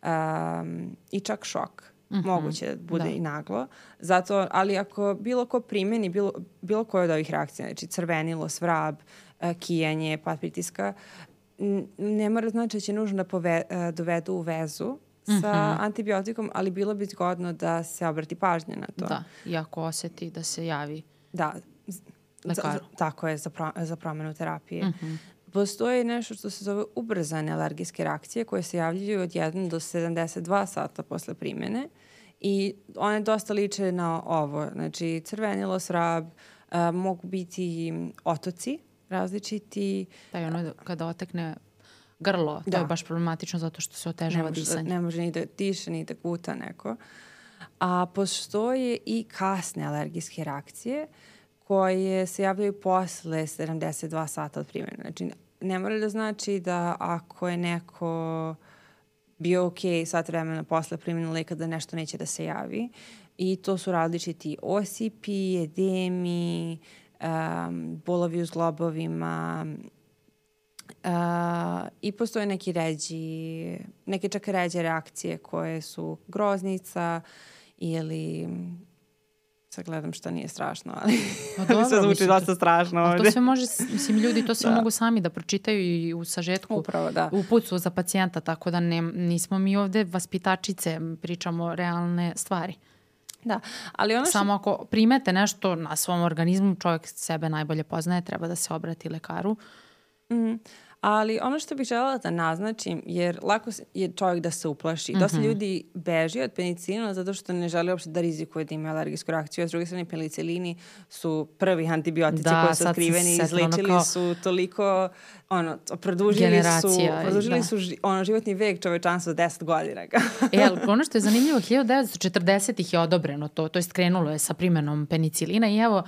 um, i čak šok. Mm -hmm. Moguće da bude da. i naglo. Zato, ali ako bilo ko primeni bilo, bilo koje od ovih reakcija, znači crvenilo, svrab, uh, kijanje, pad pritiska, ne mora znači da će nužno da pove, uh, dovedu u vezu sa mm -hmm. antibiotikom, ali bilo bi zgodno da se obrati pažnja na to. Da, i ako oseti da se javi da, lekaru. Za, tako je, za, pro, za promenu terapije. Mm -hmm. Postoji nešto što se zove ubrzane alergijske reakcije koje se javljaju od 1 do 72 sata posle primjene i one dosta liče na ovo. Znači crvenilo, srab, a, mogu biti otoci različiti. Da, i ono kada otekne grlo, to da. je baš problematično zato što se otežava ne disanje. Ne može ni da diše, ni da kuta neko. A postoje i kasne alergijske reakcije koje se javljaju posle 72 sata od primjene. Znači, ne mora da znači da ako je neko bio ok sat vremena posle primjene leka da nešto neće da se javi. I to su različiti osipi, edemi, um, bolovi u zglobovima, Uh, I postoje neki ređi, neke čak ređe reakcije koje su groznica ili Sad gledam šta nije strašno, ali pa dobro, sve zvuči dosta strašno ovde. To sve može, mislim, ljudi to sve da. mogu sami da pročitaju i u sažetku, Upravo, da. u pucu za pacijenta, tako da ne, nismo mi ovde vaspitačice, pričamo realne stvari. Da, ali ono što... Samo ako primete nešto na svom organizmu, čovjek sebe najbolje poznaje, treba da se obrati lekaru. Mm. Ali ono što bih želela da naznačim, jer lako je čovjek da se uplaši. Mm -hmm. Dosta mhm. ljudi beži od penicilina zato što ne žele uopšte da rizikuje da ima alergijsku reakciju. A s druge strane, penicilini su prvi antibiotici da, koji su otkriveni i izlečili kao... su toliko ono, produžili Generacija, su, produžili da. su ono, životni vek čovečanstva 10 godina. e, ali ono što je zanimljivo, 1940-ih je odobreno to, to je skrenulo je sa primenom penicilina i evo,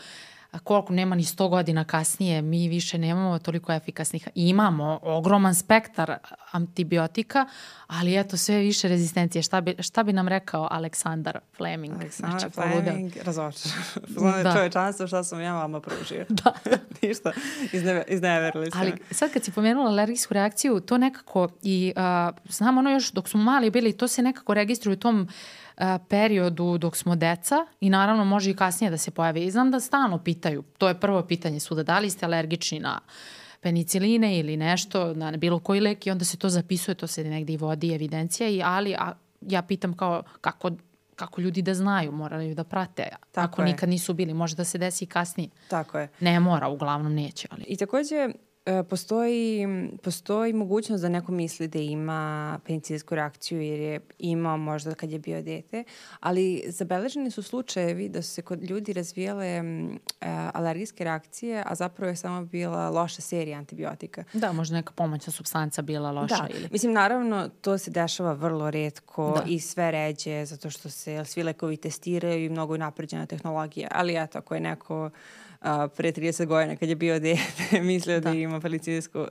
koliko nema ni 100 godina kasnije, mi više nemamo toliko efikasnih. Imamo ogroman spektar antibiotika, ali eto sve više rezistencije. Šta bi, šta bi nam rekao Aleksandar Fleming? Aleksandar znači, Fleming, razočar. da. Čovečanstvo šta sam ja vama pružio. da. Ništa, Izne, izneverili ste. Ali sad kad si pomenula alergijsku reakciju, to nekako i uh, znam ono još dok smo mali bili, to se nekako registruje u tom uh, periodu dok smo deca i naravno može i kasnije da se pojavi. I znam da stalno pitaju, to je prvo pitanje svuda, da li ste alergični na peniciline ili nešto, na bilo koji lek i onda se to zapisuje, to se negde i vodi evidencija, i, ali a, ja pitam kao kako kako ljudi da znaju, moraju da prate. Tako Ako je. nikad nisu bili, može da se desi i kasnije. Tako je. Ne mora, uglavnom neće. Ali. I takođe, E, postoji, postoji mogućnost da neko misli da ima penicilsku reakciju jer je imao možda kad je bio dete, ali zabeleženi su slučajevi da su se kod ljudi razvijale uh, alergijske reakcije, a zapravo je samo bila loša serija antibiotika. Da, možda neka pomoćna substanca bila loša. Da, ili... mislim naravno to se dešava vrlo redko da. i sve ređe zato što se svi lekovi testiraju i mnogo je napređena tehnologija, ali eto ako je neko uh, a, pre 30 godina kad je bio dete mislio da, da ima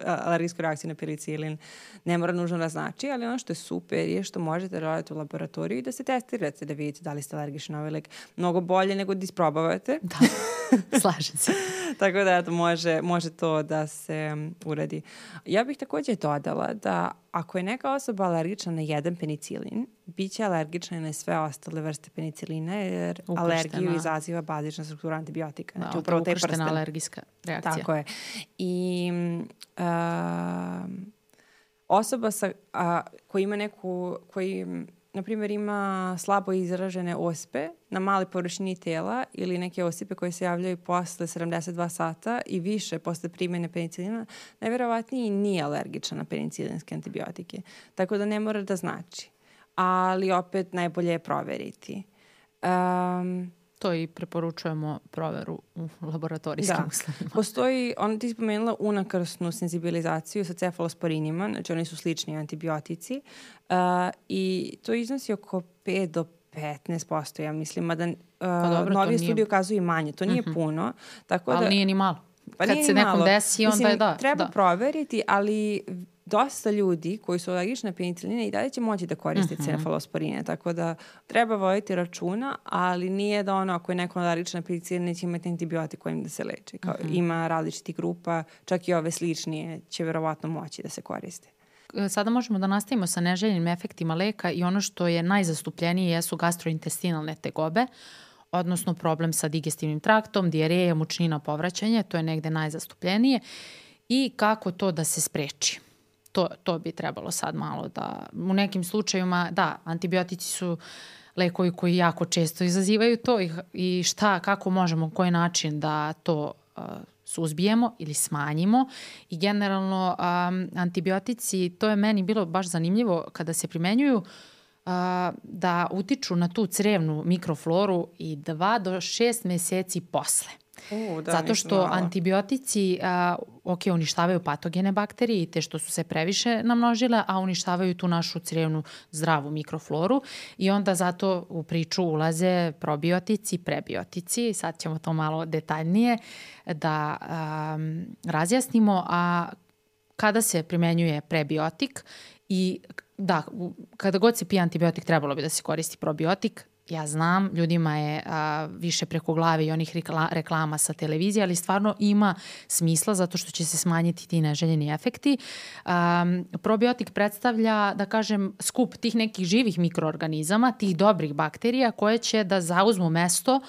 alergijsku reakciju na penicilin. Ne mora nužno da znači, ali ono što je super je što možete raditi u laboratoriju i da se testirate da vidite da li ste alergični na ovaj lek. Mnogo bolje nego da isprobavate. Da, slažem se. Tako da eto, može, može to da se uradi. Ja bih takođe dodala da ako je neka osoba alergična na jedan penicilin, bit će alergična i na sve ostale vrste penicilina, jer ukrštena. alergiju izaziva bazična struktura antibiotika. Znači, da, upravo te prste. alergijska reakcija. Tako je. I uh, osoba sa, a, koja ima neku, koji na primjer, ima slabo izražene ospe na mali površini tela ili neke osipe koje se javljaju posle 72 sata i više posle primjene penicilina, najverovatnije nije alergična na penicilinske antibiotike. Tako da ne mora da znači. Ali opet najbolje je proveriti. Um, To i preporučujemo proveru u laboratorijskim da. uslovima. Postoji, ona ti spomenula unakrsnu senzibilizaciju sa cefalosporinima, znači oni su slični antibiotici uh, i to iznosi oko 5 do 15%, ja mislim, mada uh, pa dobro, novi studiji nije... ukazuju manje, to nije uh mhm. -huh. puno. Tako Ali da, nije ni malo. Pa Kad se nekom malo. desi, onda mislim, je da. Treba da. proveriti, ali dosta ljudi koji su alergični na peniciline i dalje će moći da koriste mm -hmm. cefalosporine, tako da treba voditi računa, ali nije da ono ako je neko alergičan na peniciline neće imati antibiotik kojim da se leči. Kao, mm -hmm. Ima različiti grupa, čak i ove sličnije će verovatno moći da se koriste sada možemo da nastavimo sa neželjenim efektima leka i ono što je najzastupljenije jesu gastrointestinalne tegobe, odnosno problem sa digestivnim traktom, dijareja, mučnina, povraćanje, to je negde najzastupljenije i kako to da se spreči to, to bi trebalo sad malo da, u nekim slučajima, da, antibiotici su lekovi koji jako često izazivaju to i, i šta, kako možemo, koji način da to uh, suzbijemo ili smanjimo i generalno um, antibiotici, to je meni bilo baš zanimljivo kada se primenjuju, da utiču na tu crevnu mikrofloru i 2 do 6 meseci posle. U, da, Zato što znala. antibiotici, a, ok, uništavaju patogene bakterije i te što su se previše namnožile, a uništavaju tu našu crevnu zdravu mikrofloru i onda zato u priču ulaze probiotici, prebiotici, sad ćemo to malo detaljnije da a, razjasnimo, a kada se primenjuje prebiotik i da, kada god se pije antibiotik trebalo bi da se koristi probiotik, ja znam, ljudima je a, više preko glave i onih rekla, reklama sa televizije, ali stvarno ima smisla zato što će se smanjiti ti neželjeni efekti. A, probiotik predstavlja, da kažem, skup tih nekih živih mikroorganizama, tih dobrih bakterija koje će da zauzmu mesto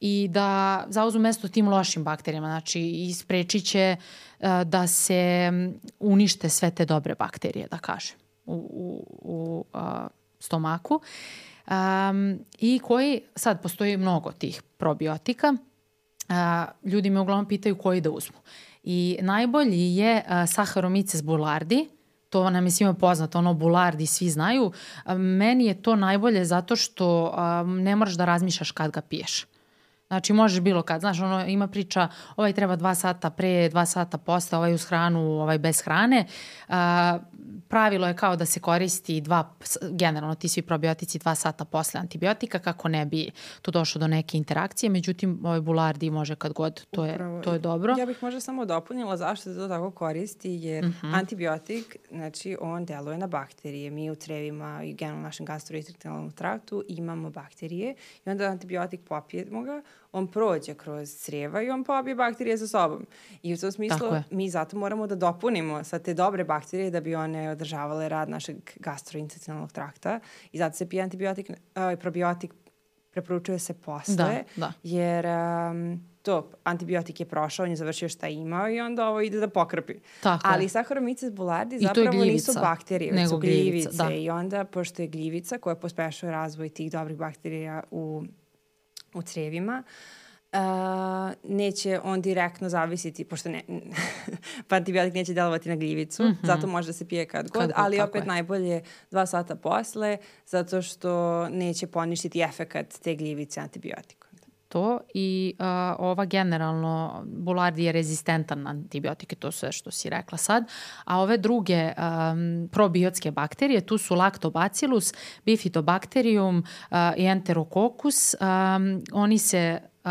i da zauzmu mesto tim lošim bakterijama. Znači, i sprečit će a, da se unište sve te dobre bakterije, da kažem, u, u, u a, stomaku. Uh, um, i koji, sad postoji mnogo tih probiotika, uh, ljudi me uglavnom pitaju koji da uzmu. I najbolji je uh, Saccharomyces boulardii, to nam je svima poznato, ono bulardi svi znaju. Meni je to najbolje zato što um, ne moraš da razmišljaš kad ga piješ. Znači možeš bilo kad, znaš, ono ima priča, ovaj treba dva sata pre, dva sata posle, ovaj uz hranu, ovaj bez hrane. Uh, pravilo je kao da se koristi dva, generalno ti svi probiotici dva sata posle antibiotika kako ne bi tu došlo do neke interakcije, međutim ovaj bulardi može kad god, to je, Upravo. to je dobro. Ja bih možda samo dopunila zašto se to tako koristi, jer uh mhm. -huh. antibiotik, znači on deluje na bakterije. Mi u crevima i generalno našem gastrointestinalnom traktu imamo bakterije i onda antibiotik popijemo ga, on prođe kroz crijeva i on pobije bakterije sa sobom. I u tom smislu mi zato moramo da dopunimo sa te dobre bakterije da bi one održavale rad našeg gastrointestinalnog trakta i zato se pije antibiotik, uh, probiotik preporučuje se posle, da, da. jer um, to, antibiotik je prošao, on je završio šta je imao i onda ovo ide da pokrpi. Tako Ali Saccharomyces boulardii zapravo nisu bakterije, već su gljivice. gljivica, da. I onda, pošto je gljivica koja pospešuje razvoj tih dobrih bakterija u u crevima, uh, neće on direktno zavisiti, pošto ne, pa antibiotik neće delovati na gljivicu, mm -hmm. zato može da se pije kad god, kad ali opet je. najbolje dva sata posle, zato što neće poništiti efekat te gljivice antibiotika to i uh, ova generalno bulardi je rezistentan na antibiotike, to sve što si rekla sad, a ove druge um, probiotske bakterije, tu su lactobacillus, bifidobacterium uh, i enterococcus, um, oni se uh,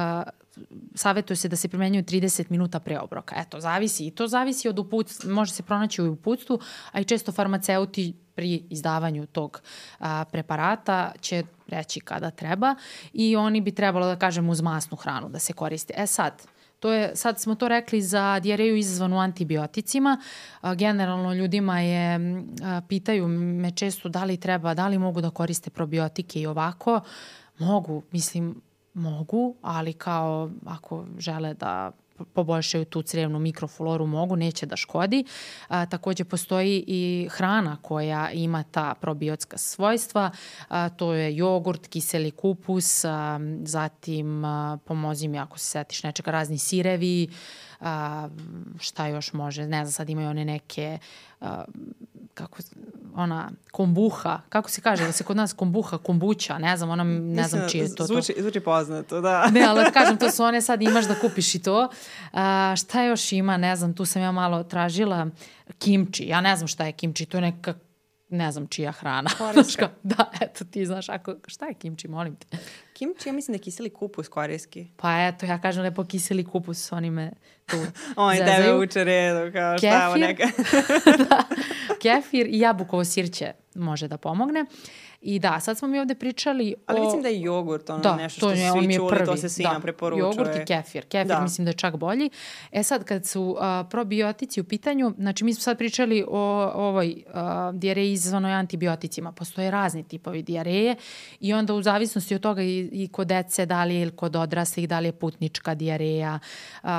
savjetuje se da se primenjuju 30 minuta pre obroka. Eto, zavisi i to zavisi od uputstva, može se pronaći u uputstvu, a i često farmaceuti pri izdavanju tog a, preparata će reći kada treba i oni bi trebalo da kažem uz masnu hranu da se koriste. E sad, To je, sad smo to rekli za dijareju izazvanu antibioticima. Generalno ljudima je, pitaju me često da li treba, da li mogu da koriste probiotike i ovako. Mogu, mislim, mogu, ali kao ako žele da poboljšaju tu crevnu mikrofloru mogu, neće da škodi. A, takođe postoji i hrana koja ima ta probiotska svojstva, a, to je jogurt, kiseli kupus, a, zatim a, pomozi mi ako se setiš nečega razni sirevi, a, šta još može, ne znam, sad imaju one neke a, kako, ona kombuha, kako se kaže, da se kod nas kombuha, kombuća, ne znam, ona, ne znam čije je to. Zvuči, to. zvuči poznato, da. Ne, ali kažem, to su one sad, imaš da kupiš i to. A, šta još ima, ne znam, tu sam ja malo tražila, kimči, ja ne znam šta je kimči, to je neka ne znam čija hrana. Korejska. da, eto ti znaš, ako, šta je kimči, molim te? Kimči, ja mislim da je kiseli kupus korejski. Pa eto, ja kažem lepo kiseli kupus, oni me tu Oni tebe uče redu, kao kefir, šta ovo neka. da, kefir i jabukovo sirće može da pomogne. I da, sad smo mi ovde pričali o... Ali mislim da je jogurt ono da, nešto što je, svi čuli, prvi. to se svima da, preporučuje. Jogurt i kefir. Kefir da. mislim da je čak bolji. E sad, kad su uh, probiotici u pitanju, znači mi smo sad pričali o, o ovoj uh, dijareji izazvanoj antibioticima. Postoje razni tipovi dijareje i onda u zavisnosti od toga i, i kod dece, da li je ili kod odraslih, da li je putnička dijareja, uh,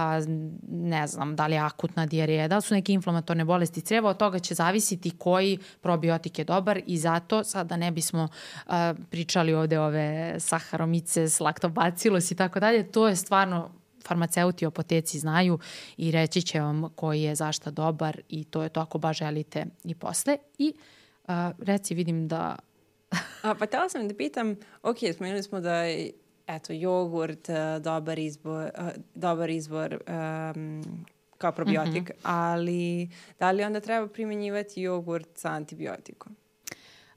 ne znam, da li je akutna dijareja, da li su neke inflamatorne bolesti creva, od toga će zavisiti koji probiotik je dobar i zato sada ne bi smo a, pričali ovde ove saharomice, slaktobacilus i tako dalje, to je stvarno farmaceuti u apoteci znaju i reći će vam koji je zašta dobar i to je to ako baš želite i posle. I a, reci, vidim da... a, pa tela sam da pitam, ok, spomenuli smo da je eto, jogurt, dobar izbor, dobar izbor um, kao probiotik, mm -hmm. ali da li onda treba primjenjivati jogurt sa antibiotikom?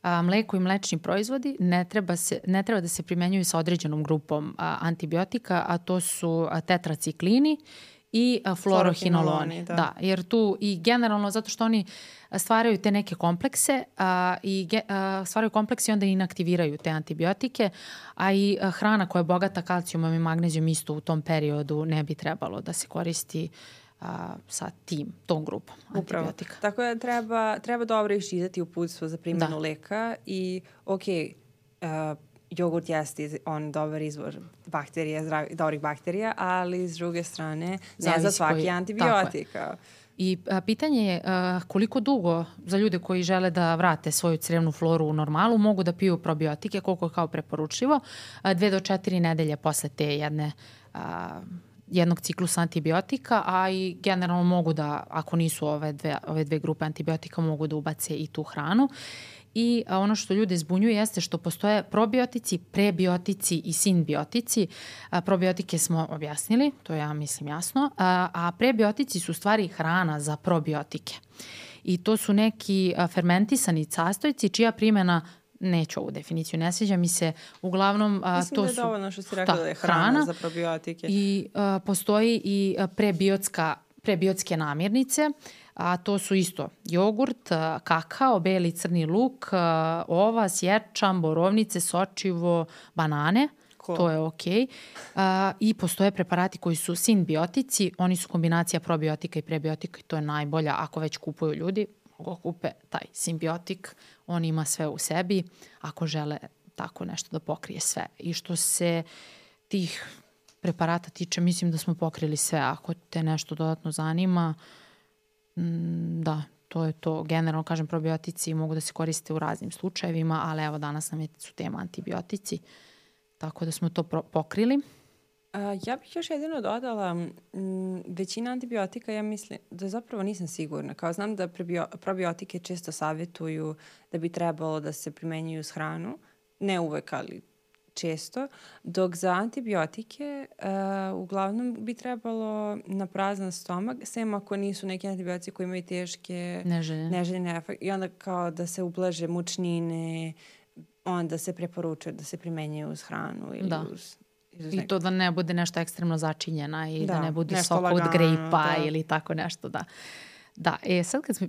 A, mleko i mlečni proizvodi ne treba, se, ne treba da se primenjuju sa određenom grupom a, antibiotika, a to su a, tetraciklini i a, fluorohinoloni. Da. da, jer tu i generalno zato što oni stvaraju te neke komplekse a, i ge, a, stvaraju komplekse i onda inaktiviraju te antibiotike, a i a, hrana koja je bogata kalcijumom i magnezijom isto u tom periodu ne bi trebalo da se koristi a, sa tim, tom grupom Upravo. antibiotika. Tako da treba, treba dobro iščitati uputstvo za primjenu da. leka i ok, uh, jogurt jeste on dobar izvor bakterija, zdrav, dobrih bakterija, ali s druge strane ne Zavisi za svaki koji, antibiotika. I a, pitanje je a, koliko dugo za ljude koji žele da vrate svoju crevnu floru u normalu mogu da piju probiotike, koliko je kao preporučljivo, a, dve do četiri nedelje posle te jedne a, jednog ciklusa antibiotika, a i generalno mogu da, ako nisu ove dve, ove dve grupe antibiotika, mogu da ubace i tu hranu. I ono što ljude zbunjuje jeste što postoje probiotici, prebiotici i sinbiotici. Probiotike smo objasnili, to ja mislim jasno, a, a prebiotici su stvari hrana za probiotike. I to su neki fermentisani sastojci čija primjena neću ovu definiciju, ne sviđa mi se. Uglavnom, a, Mislim to da je su... dovoljno što si rekla da je hrana, hrana za probiotike. I a, postoji i prebiotska, prebiotske namirnice, a to su isto jogurt, kakao, beli crni luk, ova, sječan, borovnice, sočivo, banane. Cool. To je okej. Okay. Uh, I postoje preparati koji su sinbiotici, oni su kombinacija probiotika i prebiotika i to je najbolja ako već kupuju ljudi, mogu kupe taj simbiotik, on ima sve u sebi, ako žele tako nešto da pokrije sve. I što se tih preparata tiče, mislim da smo pokrili sve. Ako te nešto dodatno zanima, mm, da, to je to. Generalno, kažem, probiotici mogu da se koriste u raznim slučajevima, ali evo danas nam je, su tema antibiotici, tako da smo to pokrili. A, ja bih još jedino dodala, m, većina antibiotika, ja mislim, da zapravo nisam sigurna. Kao znam da prebio, probiotike često savjetuju da bi trebalo da se primenjuju s hranu, ne uvek, ali često, dok za antibiotike uh, uglavnom bi trebalo na prazan stomak, sem ako nisu neki antibiotici koji imaju teške neželjene, neželjene efekte i onda kao da se ublaže mučnine, onda se preporučuje da se primenjuje uz hranu ili da. uz I to da ne bude nešto ekstremno začinjena i da, da ne bude sok od grejpa da. ili tako nešto, da. Da, e sad kad smo,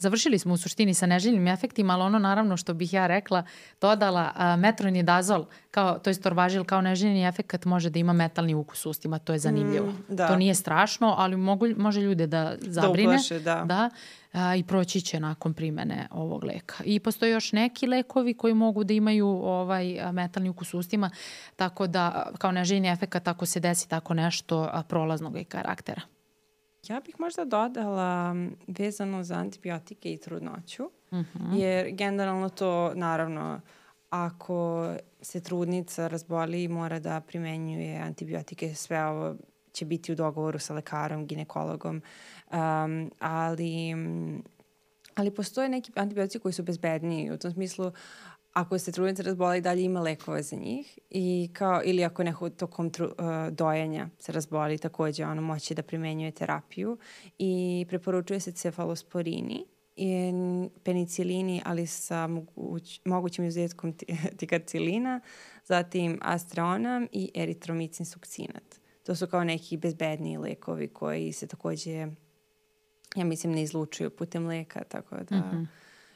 završili smo u suštini sa neželjenim efektima, ali ono naravno što bih ja rekla, dodala a, metronidazol, kao, to je torvažil kao neželjeni efekt može da ima metalni ukus u ustima, to je zanimljivo. Mm, da. To nije strašno, ali mogu, može ljude da, da zabrine. Da uplaše, da. da a, i proći će nakon primene ovog leka. I postoje još neki lekovi koji mogu da imaju ovaj metalni ukus u ustima, tako da kao neželjeni efekt ako se desi tako nešto prolaznog je karaktera. Ja bih možda dodala vezano za antibiotike i trudnoću, uh mhm. -huh. jer generalno to naravno ako se trudnica razboli i mora da primenjuje antibiotike, sve ovo će biti u dogovoru sa lekarom, ginekologom, um, ali, ali postoje neki antibiotici koji su bezbedniji u tom smislu ako se trudnica razbola i dalje ima lekove za njih i kao, ili ako neko tokom tru, uh, dojenja se razboli takođe ono moći da primenjuje terapiju i preporučuje se cefalosporini i penicilini, ali sa moguć, mogućim izuzetkom tikarcilina, zatim astronam i eritromicin sukcinat. To su kao neki bezbedniji lekovi koji se takođe, ja mislim, ne izlučuju putem leka, tako da, mm -hmm.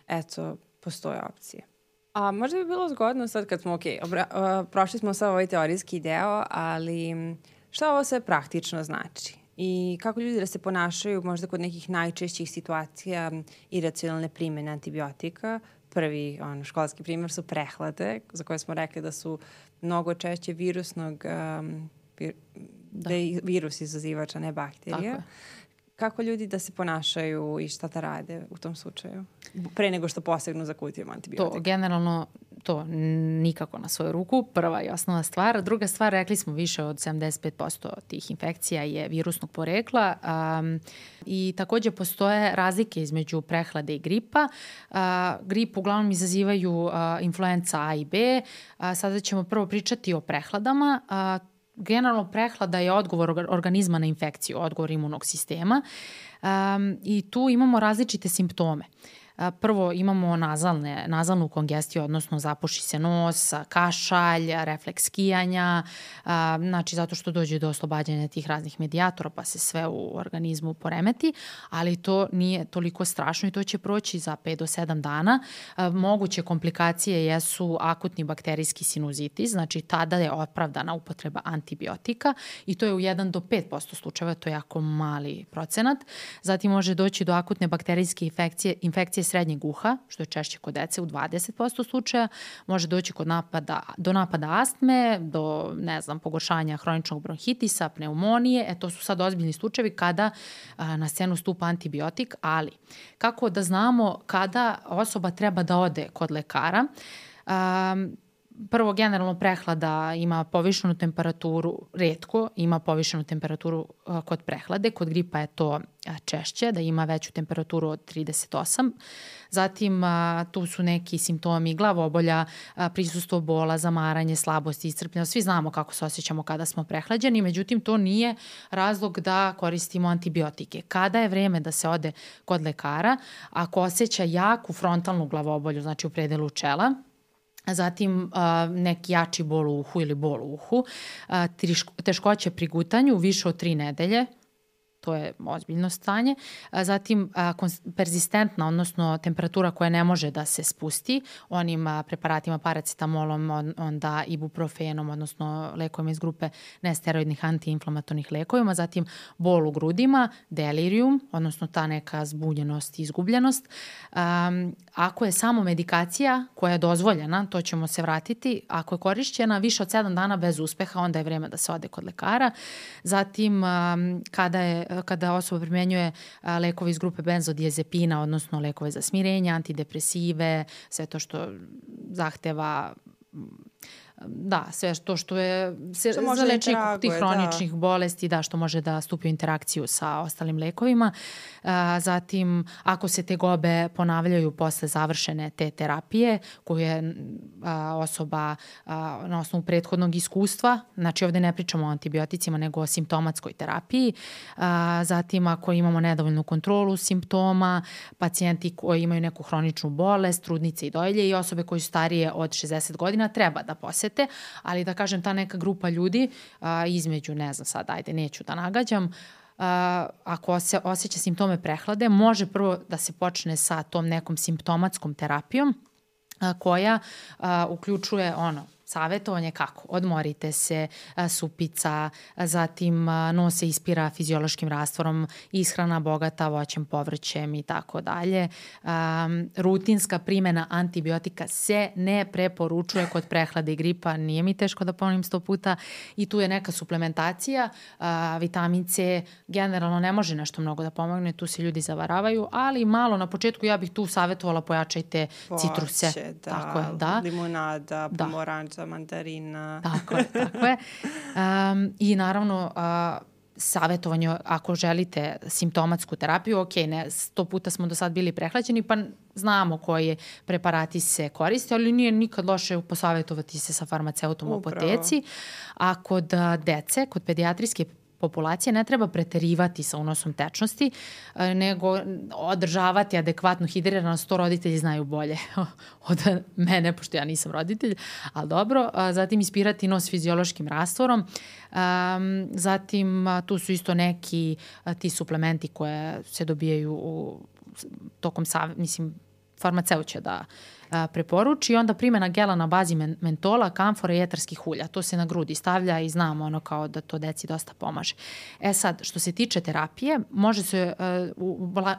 eto, postoje opcije. A možda bi bilo zgodno sad kad smo, ok, obra, uh, prošli smo sad ovaj teorijski deo, ali šta ovo sve praktično znači? I kako ljudi da se ponašaju možda kod nekih najčešćih situacija iracionalne primene antibiotika? Prvi on, školski primjer su prehlade, za koje smo rekli da su mnogo češće virusnog, um, vir, da. da je virus izazivač, a ne bakterija. Tako je kako ljudi da se ponašaju i šta da rade u tom slučaju? Pre nego što posegnu za kutijom antibiotika. To generalno to nikako na svoju ruku, prva i osnova stvar. Druga stvar, rekli smo više od 75% tih infekcija je virusnog porekla um, i takođe postoje razlike između prehlade i gripa. Uh, grip uglavnom izazivaju uh, influenza A i B. Uh, sada ćemo prvo pričati o prehladama. Uh, generalno prehlada je odgovor organizma na infekciju, odgovor imunog sistema um, i tu imamo različite simptome. Uh, Prvo imamo nazalne, nazalnu kongestiju, odnosno zapuši se nos, kašalj, refleks skijanja, znači zato što dođe do oslobađanja tih raznih medijatora pa se sve u organizmu poremeti, ali to nije toliko strašno i to će proći za 5 do 7 dana. Moguće komplikacije jesu akutni bakterijski sinuzitis, znači tada je opravdana upotreba antibiotika i to je u 1 do 5% slučajeva, to je jako mali procenat. Zatim može doći do akutne bakterijske infekcije, infekcije srednjeg uha, što je češće kod dece u 20% slučaja, može doći kod napada, do napada astme, do, ne znam, pogoršanja hroničnog bronhitisa, pneumonije, e to su sad ozbiljni slučajevi kada a, na scenu stupa antibiotik, ali kako da znamo kada osoba treba da ode kod lekara, a, prvo generalno prehlada ima povišenu temperaturu, redko ima povišenu temperaturu kod prehlade, kod gripa je to češće, da ima veću temperaturu od 38. Zatim tu su neki simptomi glavobolja, prisustvo bola, zamaranje, slabost, iscrpljenost. Svi znamo kako se osjećamo kada smo prehlađeni, međutim to nije razlog da koristimo antibiotike. Kada je vreme da se ode kod lekara, ako osjeća jaku frontalnu glavobolju, znači u predelu čela, zatim neki jači bol u uhu ili bol u uhu, teškoće pri gutanju više od tri nedelje, to je ozbiljno stanje. Zatim persistentna, odnosno temperatura koja ne može da se spusti onim preparatima paracetamolom, onda ibuprofenom, odnosno lekovima iz grupe nesteroidnih antiinflamatornih lekovima. Zatim bol u grudima, delirium, odnosno ta neka zbunjenost izgubljenost. Ako je samo medikacija koja je dozvoljena, to ćemo se vratiti, ako je korišćena više od 7 dana bez uspeha, onda je vreme da se ode kod lekara. Zatim, kada je kada osoba primenjuje lekove iz grupe benzodiazepina, odnosno lekove za smirenje, antidepresive, sve to što zahteva da, sve to što je se, što za lečenje tih da. hroničnih da. bolesti, da, što može da stupi u interakciju sa ostalim lekovima. A, zatim, ako se te gobe ponavljaju posle završene te terapije, koju je a, osoba a, na osnovu prethodnog iskustva, znači ovde ne pričamo o antibioticima, nego o simptomatskoj terapiji. A, zatim, ako imamo nedovoljnu kontrolu simptoma, pacijenti koji imaju neku hroničnu bolest, trudnice i dojlje i osobe koji su starije od 60 godina treba da posete osete, ali da kažem ta neka grupa ljudi a, između, ne znam sad, ajde, neću da nagađam, a, ako se osjeća simptome prehlade, može prvo da se počne sa tom nekom simptomatskom terapijom, koja a, uključuje ono, Savetovanje kako? Odmorite se, supica, zatim nos se ispira fiziološkim rastvorom, ishrana bogata voćem, povrćem i tako dalje. Rutinska primena antibiotika se ne preporučuje kod prehlade i gripa, nije mi teško da ponovim sto puta i tu je neka suplementacija, vitamin C generalno ne može nešto mnogo da pomogne, tu se ljudi zavaravaju, ali malo na početku ja bih tu savjetovala pojačajte Voće, citruse. Da, tako je, da. limonada, da. Pomoranča, mandarina. Tako je, tako je. Um, I naravno, uh, savjetovanje ako želite simptomatsku terapiju, ok, ne, sto puta smo do sad bili prehlađeni, pa znamo koji preparati se koriste, ali nije nikad loše posavjetovati se sa farmaceutom u apoteci. A kod dece, kod pedijatrijske populacije ne treba preterivati sa unosom tečnosti, e, nego održavati adekvatnu hidriranost, to roditelji znaju bolje od mene, pošto ja nisam roditelj, ali dobro. Zatim ispirati nos fiziološkim rastvorom, zatim tu su isto neki ti suplementi koje se dobijaju u, tokom, mislim, farmaceut će da a, preporuči onda primjena gela na bazi men mentola, kamfora i etarskih ulja. To se na grudi stavlja i znamo ono kao da to deci dosta pomaže. E sad, što se tiče terapije, može se uh, ubla,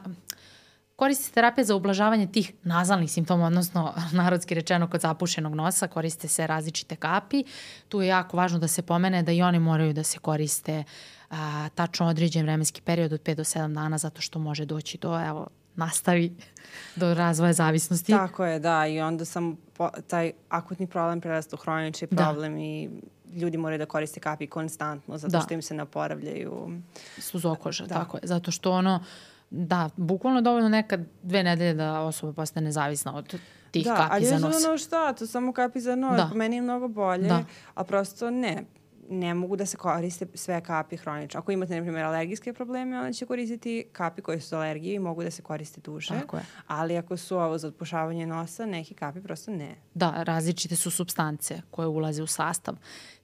Koristi se terapija za ublažavanje tih nazalnih simptoma, odnosno narodski rečeno kod zapušenog nosa, koriste se različite kapi. Tu je jako važno da se pomene da i oni moraju da se koriste a, tačno određen vremenski period od 5 do 7 dana zato što može doći do evo, nastavi do razvoja zavisnosti. Tako je, da. I onda sam po, taj akutni problem prerasta u hronični da. problem da. i ljudi moraju da koriste kapi konstantno zato da. što im se naporavljaju suzokoža, da. tako je. Zato što ono, da, bukvalno dovoljno neka dve nedelje da osoba postane nezavisna od tih da, kapi za nos. Da, ali ono šta, to samo kapi za nos, da. meni je mnogo bolje, da. a prosto ne ne mogu da se koriste sve kapi hronično. Ako imate, na primjer, alergijske probleme, onda će koristiti kapi koje su za alergiju i mogu da se koriste duže. Tako je. Ali ako su ovo za otpušavanje nosa, neki kapi prosto ne. Da, različite su substance koje ulaze u sastav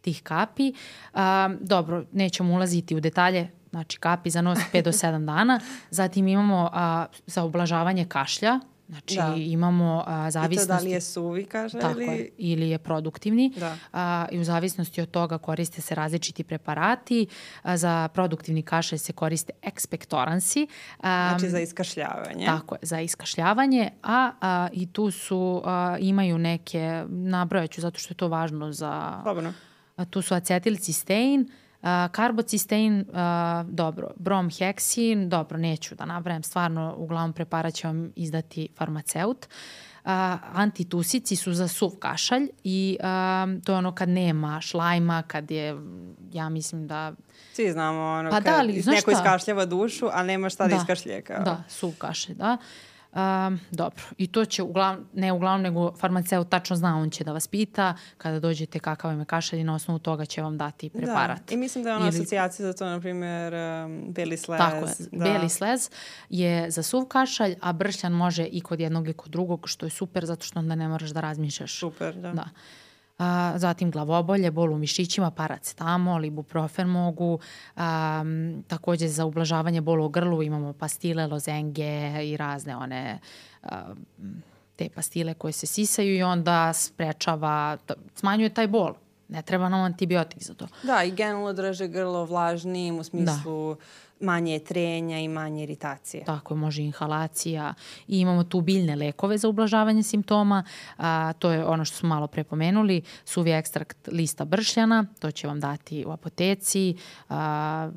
tih kapi. A, dobro, nećemo ulaziti u detalje, znači kapi za nos 5 do 7 dana. Zatim imamo a, za ublažavanje kašlja, Znači da. imamo a, zavisnosti... I to da li je suvi, kaže, tako ili... Je, ili je produktivni. Da. A, I u zavisnosti od toga koriste se različiti preparati. A, za produktivni kašalj se koriste ekspektoransi. A, znači za iskašljavanje. Tako je, za iskašljavanje. A, a i tu su, a, imaju neke, nabrojaću zato što je to važno za... Slobodno. A, tu su acetilcistein, karbocistein, uh, dobro, bromheksin, dobro, neću da nabrajem, stvarno uglavnom preparat će vam izdati farmaceut. a, antitusici su za suv kašalj i a, to je ono kad nema šlajma, kad je, ja mislim da... Svi znamo ono, Pa kad da, ali, neko šta? iskašljava dušu, a nema šta da, Da. iskašlje. Kao. Da, suv kašalj, da. Um, dobro, i to će uglavnom, ne uglavnom, nego farmaceut tačno zna, on će da vas pita kada dođete kakav vam je kašalj i na osnovu toga će vam dati preparat. Da. I mislim da je ona Ili- asocijacija za to, na primjer, um, beli slez. Tako je. Da. Beli slez je za suv kašalj, a bršljan može i kod jednog i kod drugog, što je super zato što onda ne moraš da razmišljaš. Super, da. Da. A, zatim glavobolje, bol u mišićima, paracetamol, ibuprofen mogu. A, takođe za ublažavanje bola u grlu imamo pastile, lozenge i razne one a, te pastile koje se sisaju i onda sprečava, smanjuje taj bol. Ne treba nam antibiotik za to. Da, i generalno drže grlo vlažnijim u smislu manje trenja i manje iritacije. Tako je, može inhalacija. I imamo tu biljne lekove za ublažavanje simptoma. A, to je ono što smo malo prepomenuli. Suvi ekstrakt lista bršljana, to će vam dati u apoteci. A,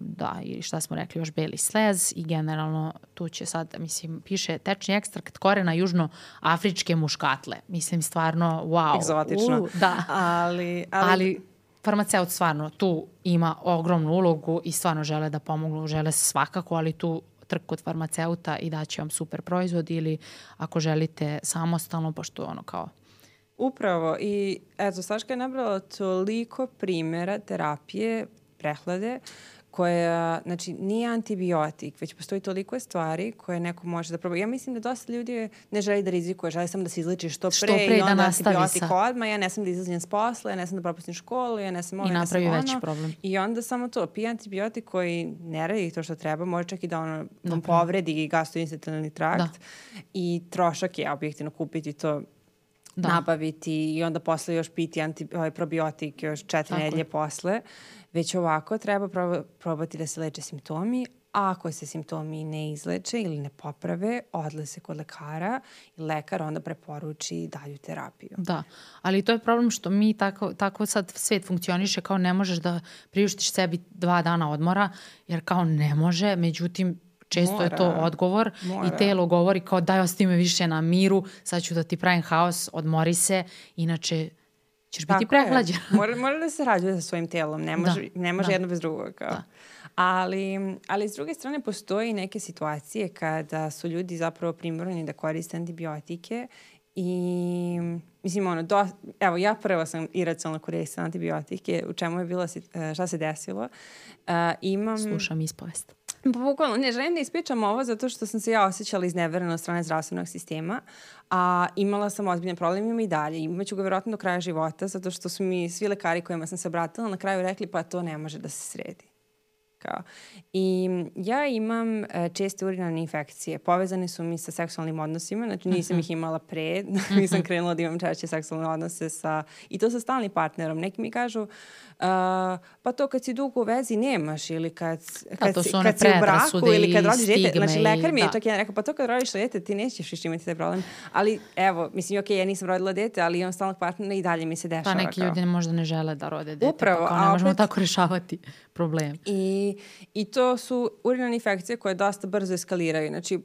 da, i šta smo rekli, još beli slez i generalno tu će sad, mislim, piše tečni ekstrakt korena južnoafričke muškatle. Mislim, stvarno, wow. Egzotično. U, da. Ali, ali, Ali farmaceut stvarno tu ima ogromnu ulogu i stvarno žele da pomognu, žele svakako, ali tu trk kod farmaceuta i daće vam super proizvod ili ako želite samostalno, pošto ono kao Upravo. I eto, Saška je nabrala toliko primjera terapije, prehlade, koja, znači, nije antibiotik, već postoji toliko stvari koje neko može da proba. Ja mislim da dosta ljudi ne želi da rizikuje, želi samo da se izleči što pre, Što pre i da onda nastavi antibiotik sa- odmah, ja ne sam da izlazim s posla, ja ne sam da propustim školu, ja ne sam ovo, I ne napravi veći ono. problem. I onda samo to, pije antibiotik koji ne radi to što treba, može čak i da ono, vam povredi gastrointestinalni trakt i trošak je objektivno kupiti to Da. nabaviti i onda posle još piti anti, ovaj probiotik još četiri nedelje posle. Već ovako treba proba, probati da se leče simptomi, a ako se simptomi ne izleče ili ne poprave, odle se kod lekara i lekar onda preporuči dalju terapiju. Da, ali to je problem što mi tako, tako sad svet funkcioniše kao ne možeš da priuštiš sebi dva dana odmora, jer kao ne može, međutim često je to Mora. odgovor Mora. i telo govori kao daj ostavi me više na miru, sad ću da ti pravim haos, odmori se, inače ćeš biti Tako je. prehlađen. Mora, mora da se rađuje sa svojim telom, ne može, ne može da. jedno bez drugog. Kao. Da. Ali, ali s druge strane postoje i neke situacije kada su ljudi zapravo primorani da koriste antibiotike i mislim ono, do, evo ja prvo sam iracionalno koristila antibiotike, u čemu je bilo, sit- e, šta se desilo. Uh, imam... Slušam ispovest. Pa bukvalno, ne želim da ispričam ovo zato što sam se ja osjećala izneverena od strane zdravstvenog sistema, a imala sam ozbiljne probleme, imam i dalje. Imaću ga verovatno do kraja života, zato što su mi svi lekari kojima sam se obratila na kraju rekli pa to ne može da se sredi. Kao. I ja imam e, česte urinarne infekcije. Povezane su mi sa seksualnim odnosima, znači nisam ih imala pre, nisam krenula da imam češće seksualne odnose sa, i to sa stalnim partnerom. Neki mi kažu, uh, pa to kad si dugo u vezi nemaš ili kad, kad, to si, kad si u braku ili kad rodiš dete. Znači, lekar mi je da. čak jedan rekao, pa to kad rodiš dete ti nećeš više imati taj problem. Ali evo, mislim, ok, ja nisam rodila dete, ali imam stalnog partnera i dalje mi se dešava. Pa neki kao. ljudi možda ne žele da rode dete, Upravo, pa kao ne možemo opet- tako rešavati problem. I, I to su urinarne infekcije koje dosta brzo eskaliraju. Znači, uh,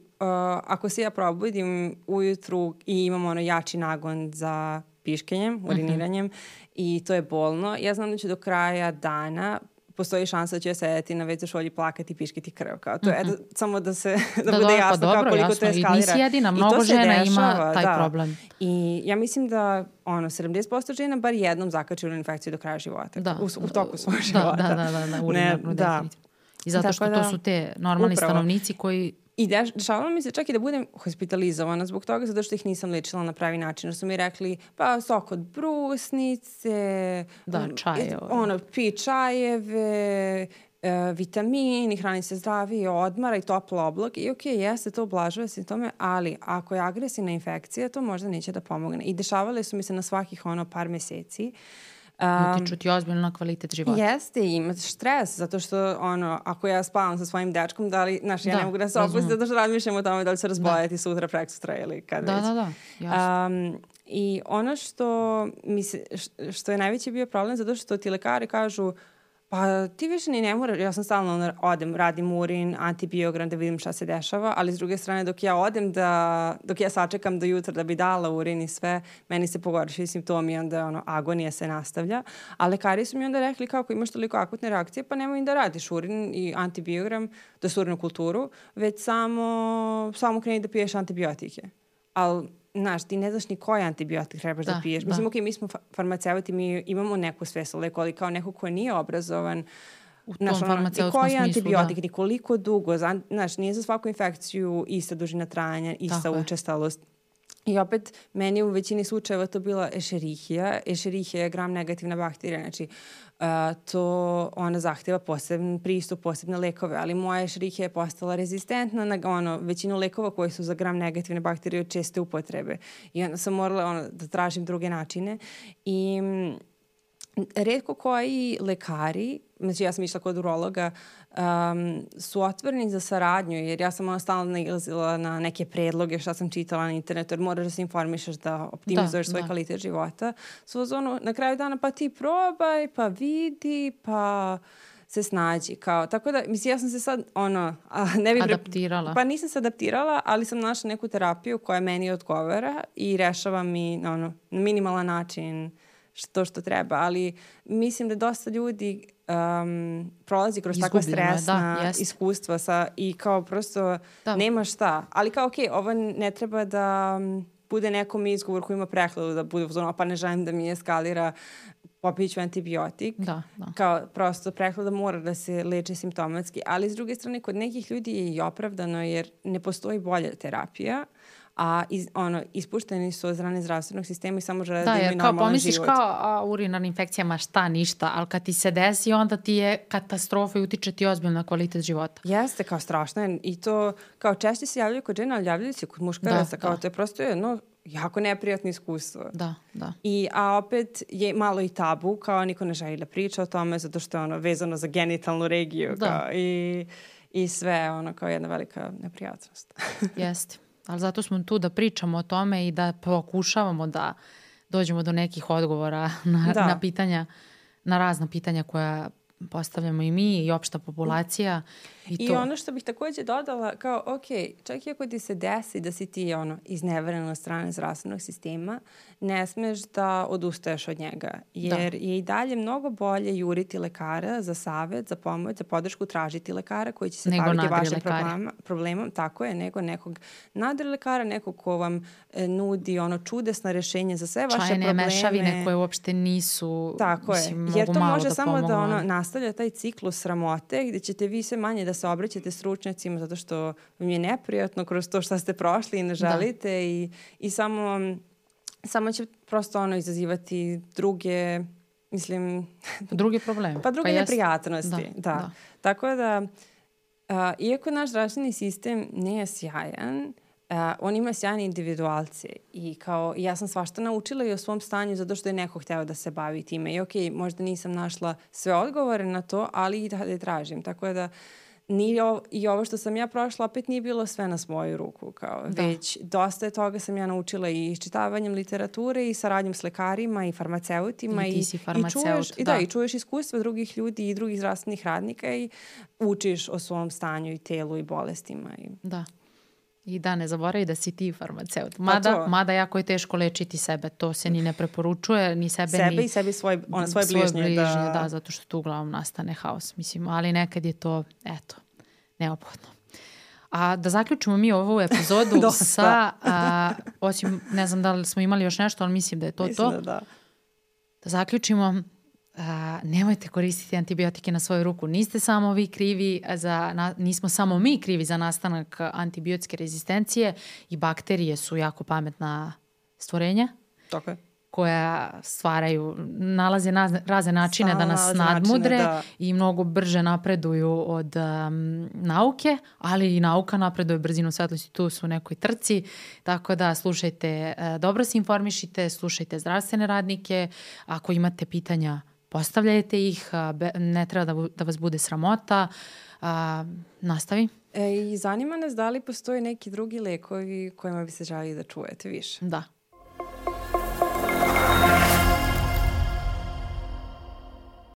ako se ja probudim ujutru i imam ono jači nagon za piškenjem, uriniranjem i to je bolno, ja znam da ću do kraja dana postoji šansa da ja sedeti na WC šolji plakati i piškiti krv. Kao to je, eto, samo da se da, Da, bude da, pa jasno kao dobro, koliko jasno. to I eskalira. nisi jedina, I mnogo žena ima dešava, taj da. problem. I ja mislim da ono, 70% žena bar jednom urinarnu infekciju do kraja života. Da. U, u toku svog da, života. Da, da, da, da, urinarnu, Ne, da. I zato što Tako to da- su te normalni Upravo. stanovnici koji I deš, dešavalo mi se čak i da budem hospitalizovana zbog toga zato što ih nisam lečila na pravi način. Jer su mi rekli, pa sok od brusnice, Da, čaj, et- ovo. ono, pi čajeve, e, vitamini, hrani se zdravije, odmara i topla oblak. I okej, jeste, to ublažava simptome, ali ako je agresivna infekcija, to možda neće da pomogne. I dešavale su mi se na svakih ono par meseci. Um, utiču ti ozbiljno na kvalitet života. Jeste, i imaš stres, zato što, ono, ako ja spavam sa svojim dečkom, da li, znaš, ja Da, ne mogu da se opustim, zato što razmišljam o tome da li se razbojati sutra, prek sutra ili kad Da, već. da, da, jasno. Um, I ono što, mi se, što je najveći bio problem, zato što ti lekari kažu, Pa ti više ni ne moraš, ja sam stalno odem, radim urin, antibiogram da vidim šta se dešava, ali s druge strane dok ja odem da, dok ja sačekam do jutra da bi dala urin i sve, meni se pogoršaju simptomi i onda ono, agonija se nastavlja. A lekari su mi onda rekli kako imaš toliko akutne reakcije, pa nemoj da radiš urin i antibiogram, da su urinu kulturu, već samo, samo kreni da piješ antibiotike. Ali znaš, ti ne znaš ni koji antibiotik trebaš da, da piješ. Da. Mislim, ok, mi smo farmaceuti, mi imamo neku svest o leku, ali kao neko ko nije obrazovan, u tom znaš, farmaceutskom smislu, koji antibiotik, da. ni koliko dugo, znaš, nije za svaku infekciju ista dužina trajanja, ista Tako učestalost. I opet, meni u većini slučajeva to bila ešerihija. Ešerihija je gram negativna bakterija, znači uh, to ona zahteva poseban pristup, posebne lekove, ali moja ešerihija je postala rezistentna na ono, većinu lekova koji su za gram negativne bakterije od česte upotrebe. I onda sam morala ono, da tražim druge načine. I redko koji lekari, znači ja sam išla kod urologa, um, su otvoreni za saradnju, jer ja sam ono stalno nailazila na neke predloge šta sam čitala na internetu, jer moraš da se informišeš da optimizuješ da, svoj da. kvalitet života. Su ono, na kraju dana pa ti probaj, pa vidi, pa se snađi. Kao, tako da, mislim, ja sam se sad, ono, a, ne bi... Adaptirala. Pa nisam se adaptirala, ali sam našla neku terapiju koja meni odgovara i rešava mi, ono, na minimalan način što što treba, ali mislim da dosta ljudi um, prolazi kroz takva stresna da, iskustva sa, i kao prosto da. nema šta. Ali kao, okej, okay, ovo ne treba da bude nekom izgovor koji ima prehladu, da bude uzmano, pa ne želim da mi eskalira popit ću antibiotik. Da, da. Kao prosto prehlada mora da se leče simptomatski, ali s druge strane kod nekih ljudi je i opravdano jer ne postoji bolja terapija a iz, ono, ispušteni su od strane zdravstvenog sistema i samo žele da, da imaju normalan život. Da, kao pomisliš kao a, urinarna infekcija, ma šta, ništa, ali kad ti se desi, onda ti je katastrofa i utiče ti ozbiljno na kvalitet života. Jeste, kao strašno je. I to, kao češće se javljaju kod žena, ali javljaju se kod muškaraca, da, kao da. to je prosto jedno jako neprijatno iskustvo. Da, da. I, a opet je malo i tabu, kao niko ne želi da priča o tome, zato što je ono vezano za genitalnu regiju. Da. Kao, i, I sve ono kao jedna velika neprijatnost. Jeste ali zato smo tu da pričamo o tome i da pokušavamo da dođemo do nekih odgovora na, da. na pitanja, na razna pitanja koja postavljamo i mi i opšta populacija. I, I to. ono što bih takođe dodala, kao, ok, čak i ako ti se desi da si ti ono, izneverena od strane zdravstvenog sistema, ne smeš da odustaješ od njega. Jer da. je i dalje mnogo bolje juriti lekara za savet, za pomoć, za podršku, tražiti lekara koji će se nego baviti vašim problema, problemom. Tako je, nego nekog nadre lekara, nekog ko vam e, nudi ono čudesna rešenja za sve vaše Čajne probleme. Čajne mešavine koje uopšte nisu, Tako mislim, je. Jer to može da samo pomogu, da ono, nastavlja taj ciklus sramote gde ćete vi sve manje da se obraćate stručnjacima zato što vam je neprijatno kroz to šta ste prošli i ne da. želite da. i, i samo, samo će prosto ono izazivati druge mislim... Drugi problem. Pa druge pa neprijatnosti, da, da. da. Tako da, a, iako naš zdravstveni sistem nije sjajan, Uh, on ima sjajne individualce i kao ja sam svašta naučila i o svom stanju zato što je neko hteo da se bavi time i okej, okay, možda nisam našla sve odgovore na to, ali i da, da tražim. Tako da nije ovo, i ovo što sam ja prošla opet nije bilo sve na svoju ruku kao da. već dosta je toga sam ja naučila i iščitavanjem literature i saradnjom s lekarima i farmaceutima i, ti si farmaceut, i čuješ, da. I da, i čuješ iskustva drugih ljudi i drugih zdravstvenih radnika i učiš o svom stanju i telu i bolestima i da I da, ne zaboravi da si ti farmaceut. Pa mada, pa mada jako je teško lečiti sebe. To se ni ne preporučuje, ni sebe, sebe ni... i sebi svoj, ona, svoje bližnje. Svoje bližnje, da... da, zato što tu uglavnom nastane haos. Mislim, ali nekad je to, eto, neophodno. A da zaključimo mi ovu epizodu sa, a, osim, ne znam da li smo imali još nešto, ali mislim da je to mislim to. Da, da. Da zaključimo, a, nemojte koristiti antibiotike na svoju ruku. Niste samo vi krivi za, na, nismo samo mi krivi za nastanak antibiotske rezistencije i bakterije su jako pametna stvorenja. Tako je koja stvaraju, nalaze na, razne načine Stalno da nas nadmudre da. i mnogo brže napreduju od um, nauke, ali i nauka napreduje brzinom svetlosti, tu su u nekoj trci, tako da slušajte, uh, dobro se informišite, slušajte zdravstvene radnike, ako imate pitanja postavljajte ih, ne treba da, da vas bude sramota. A, nastavi. E, I zanima nas da li postoje neki drugi lekovi kojima bi se žali da čujete više. Da.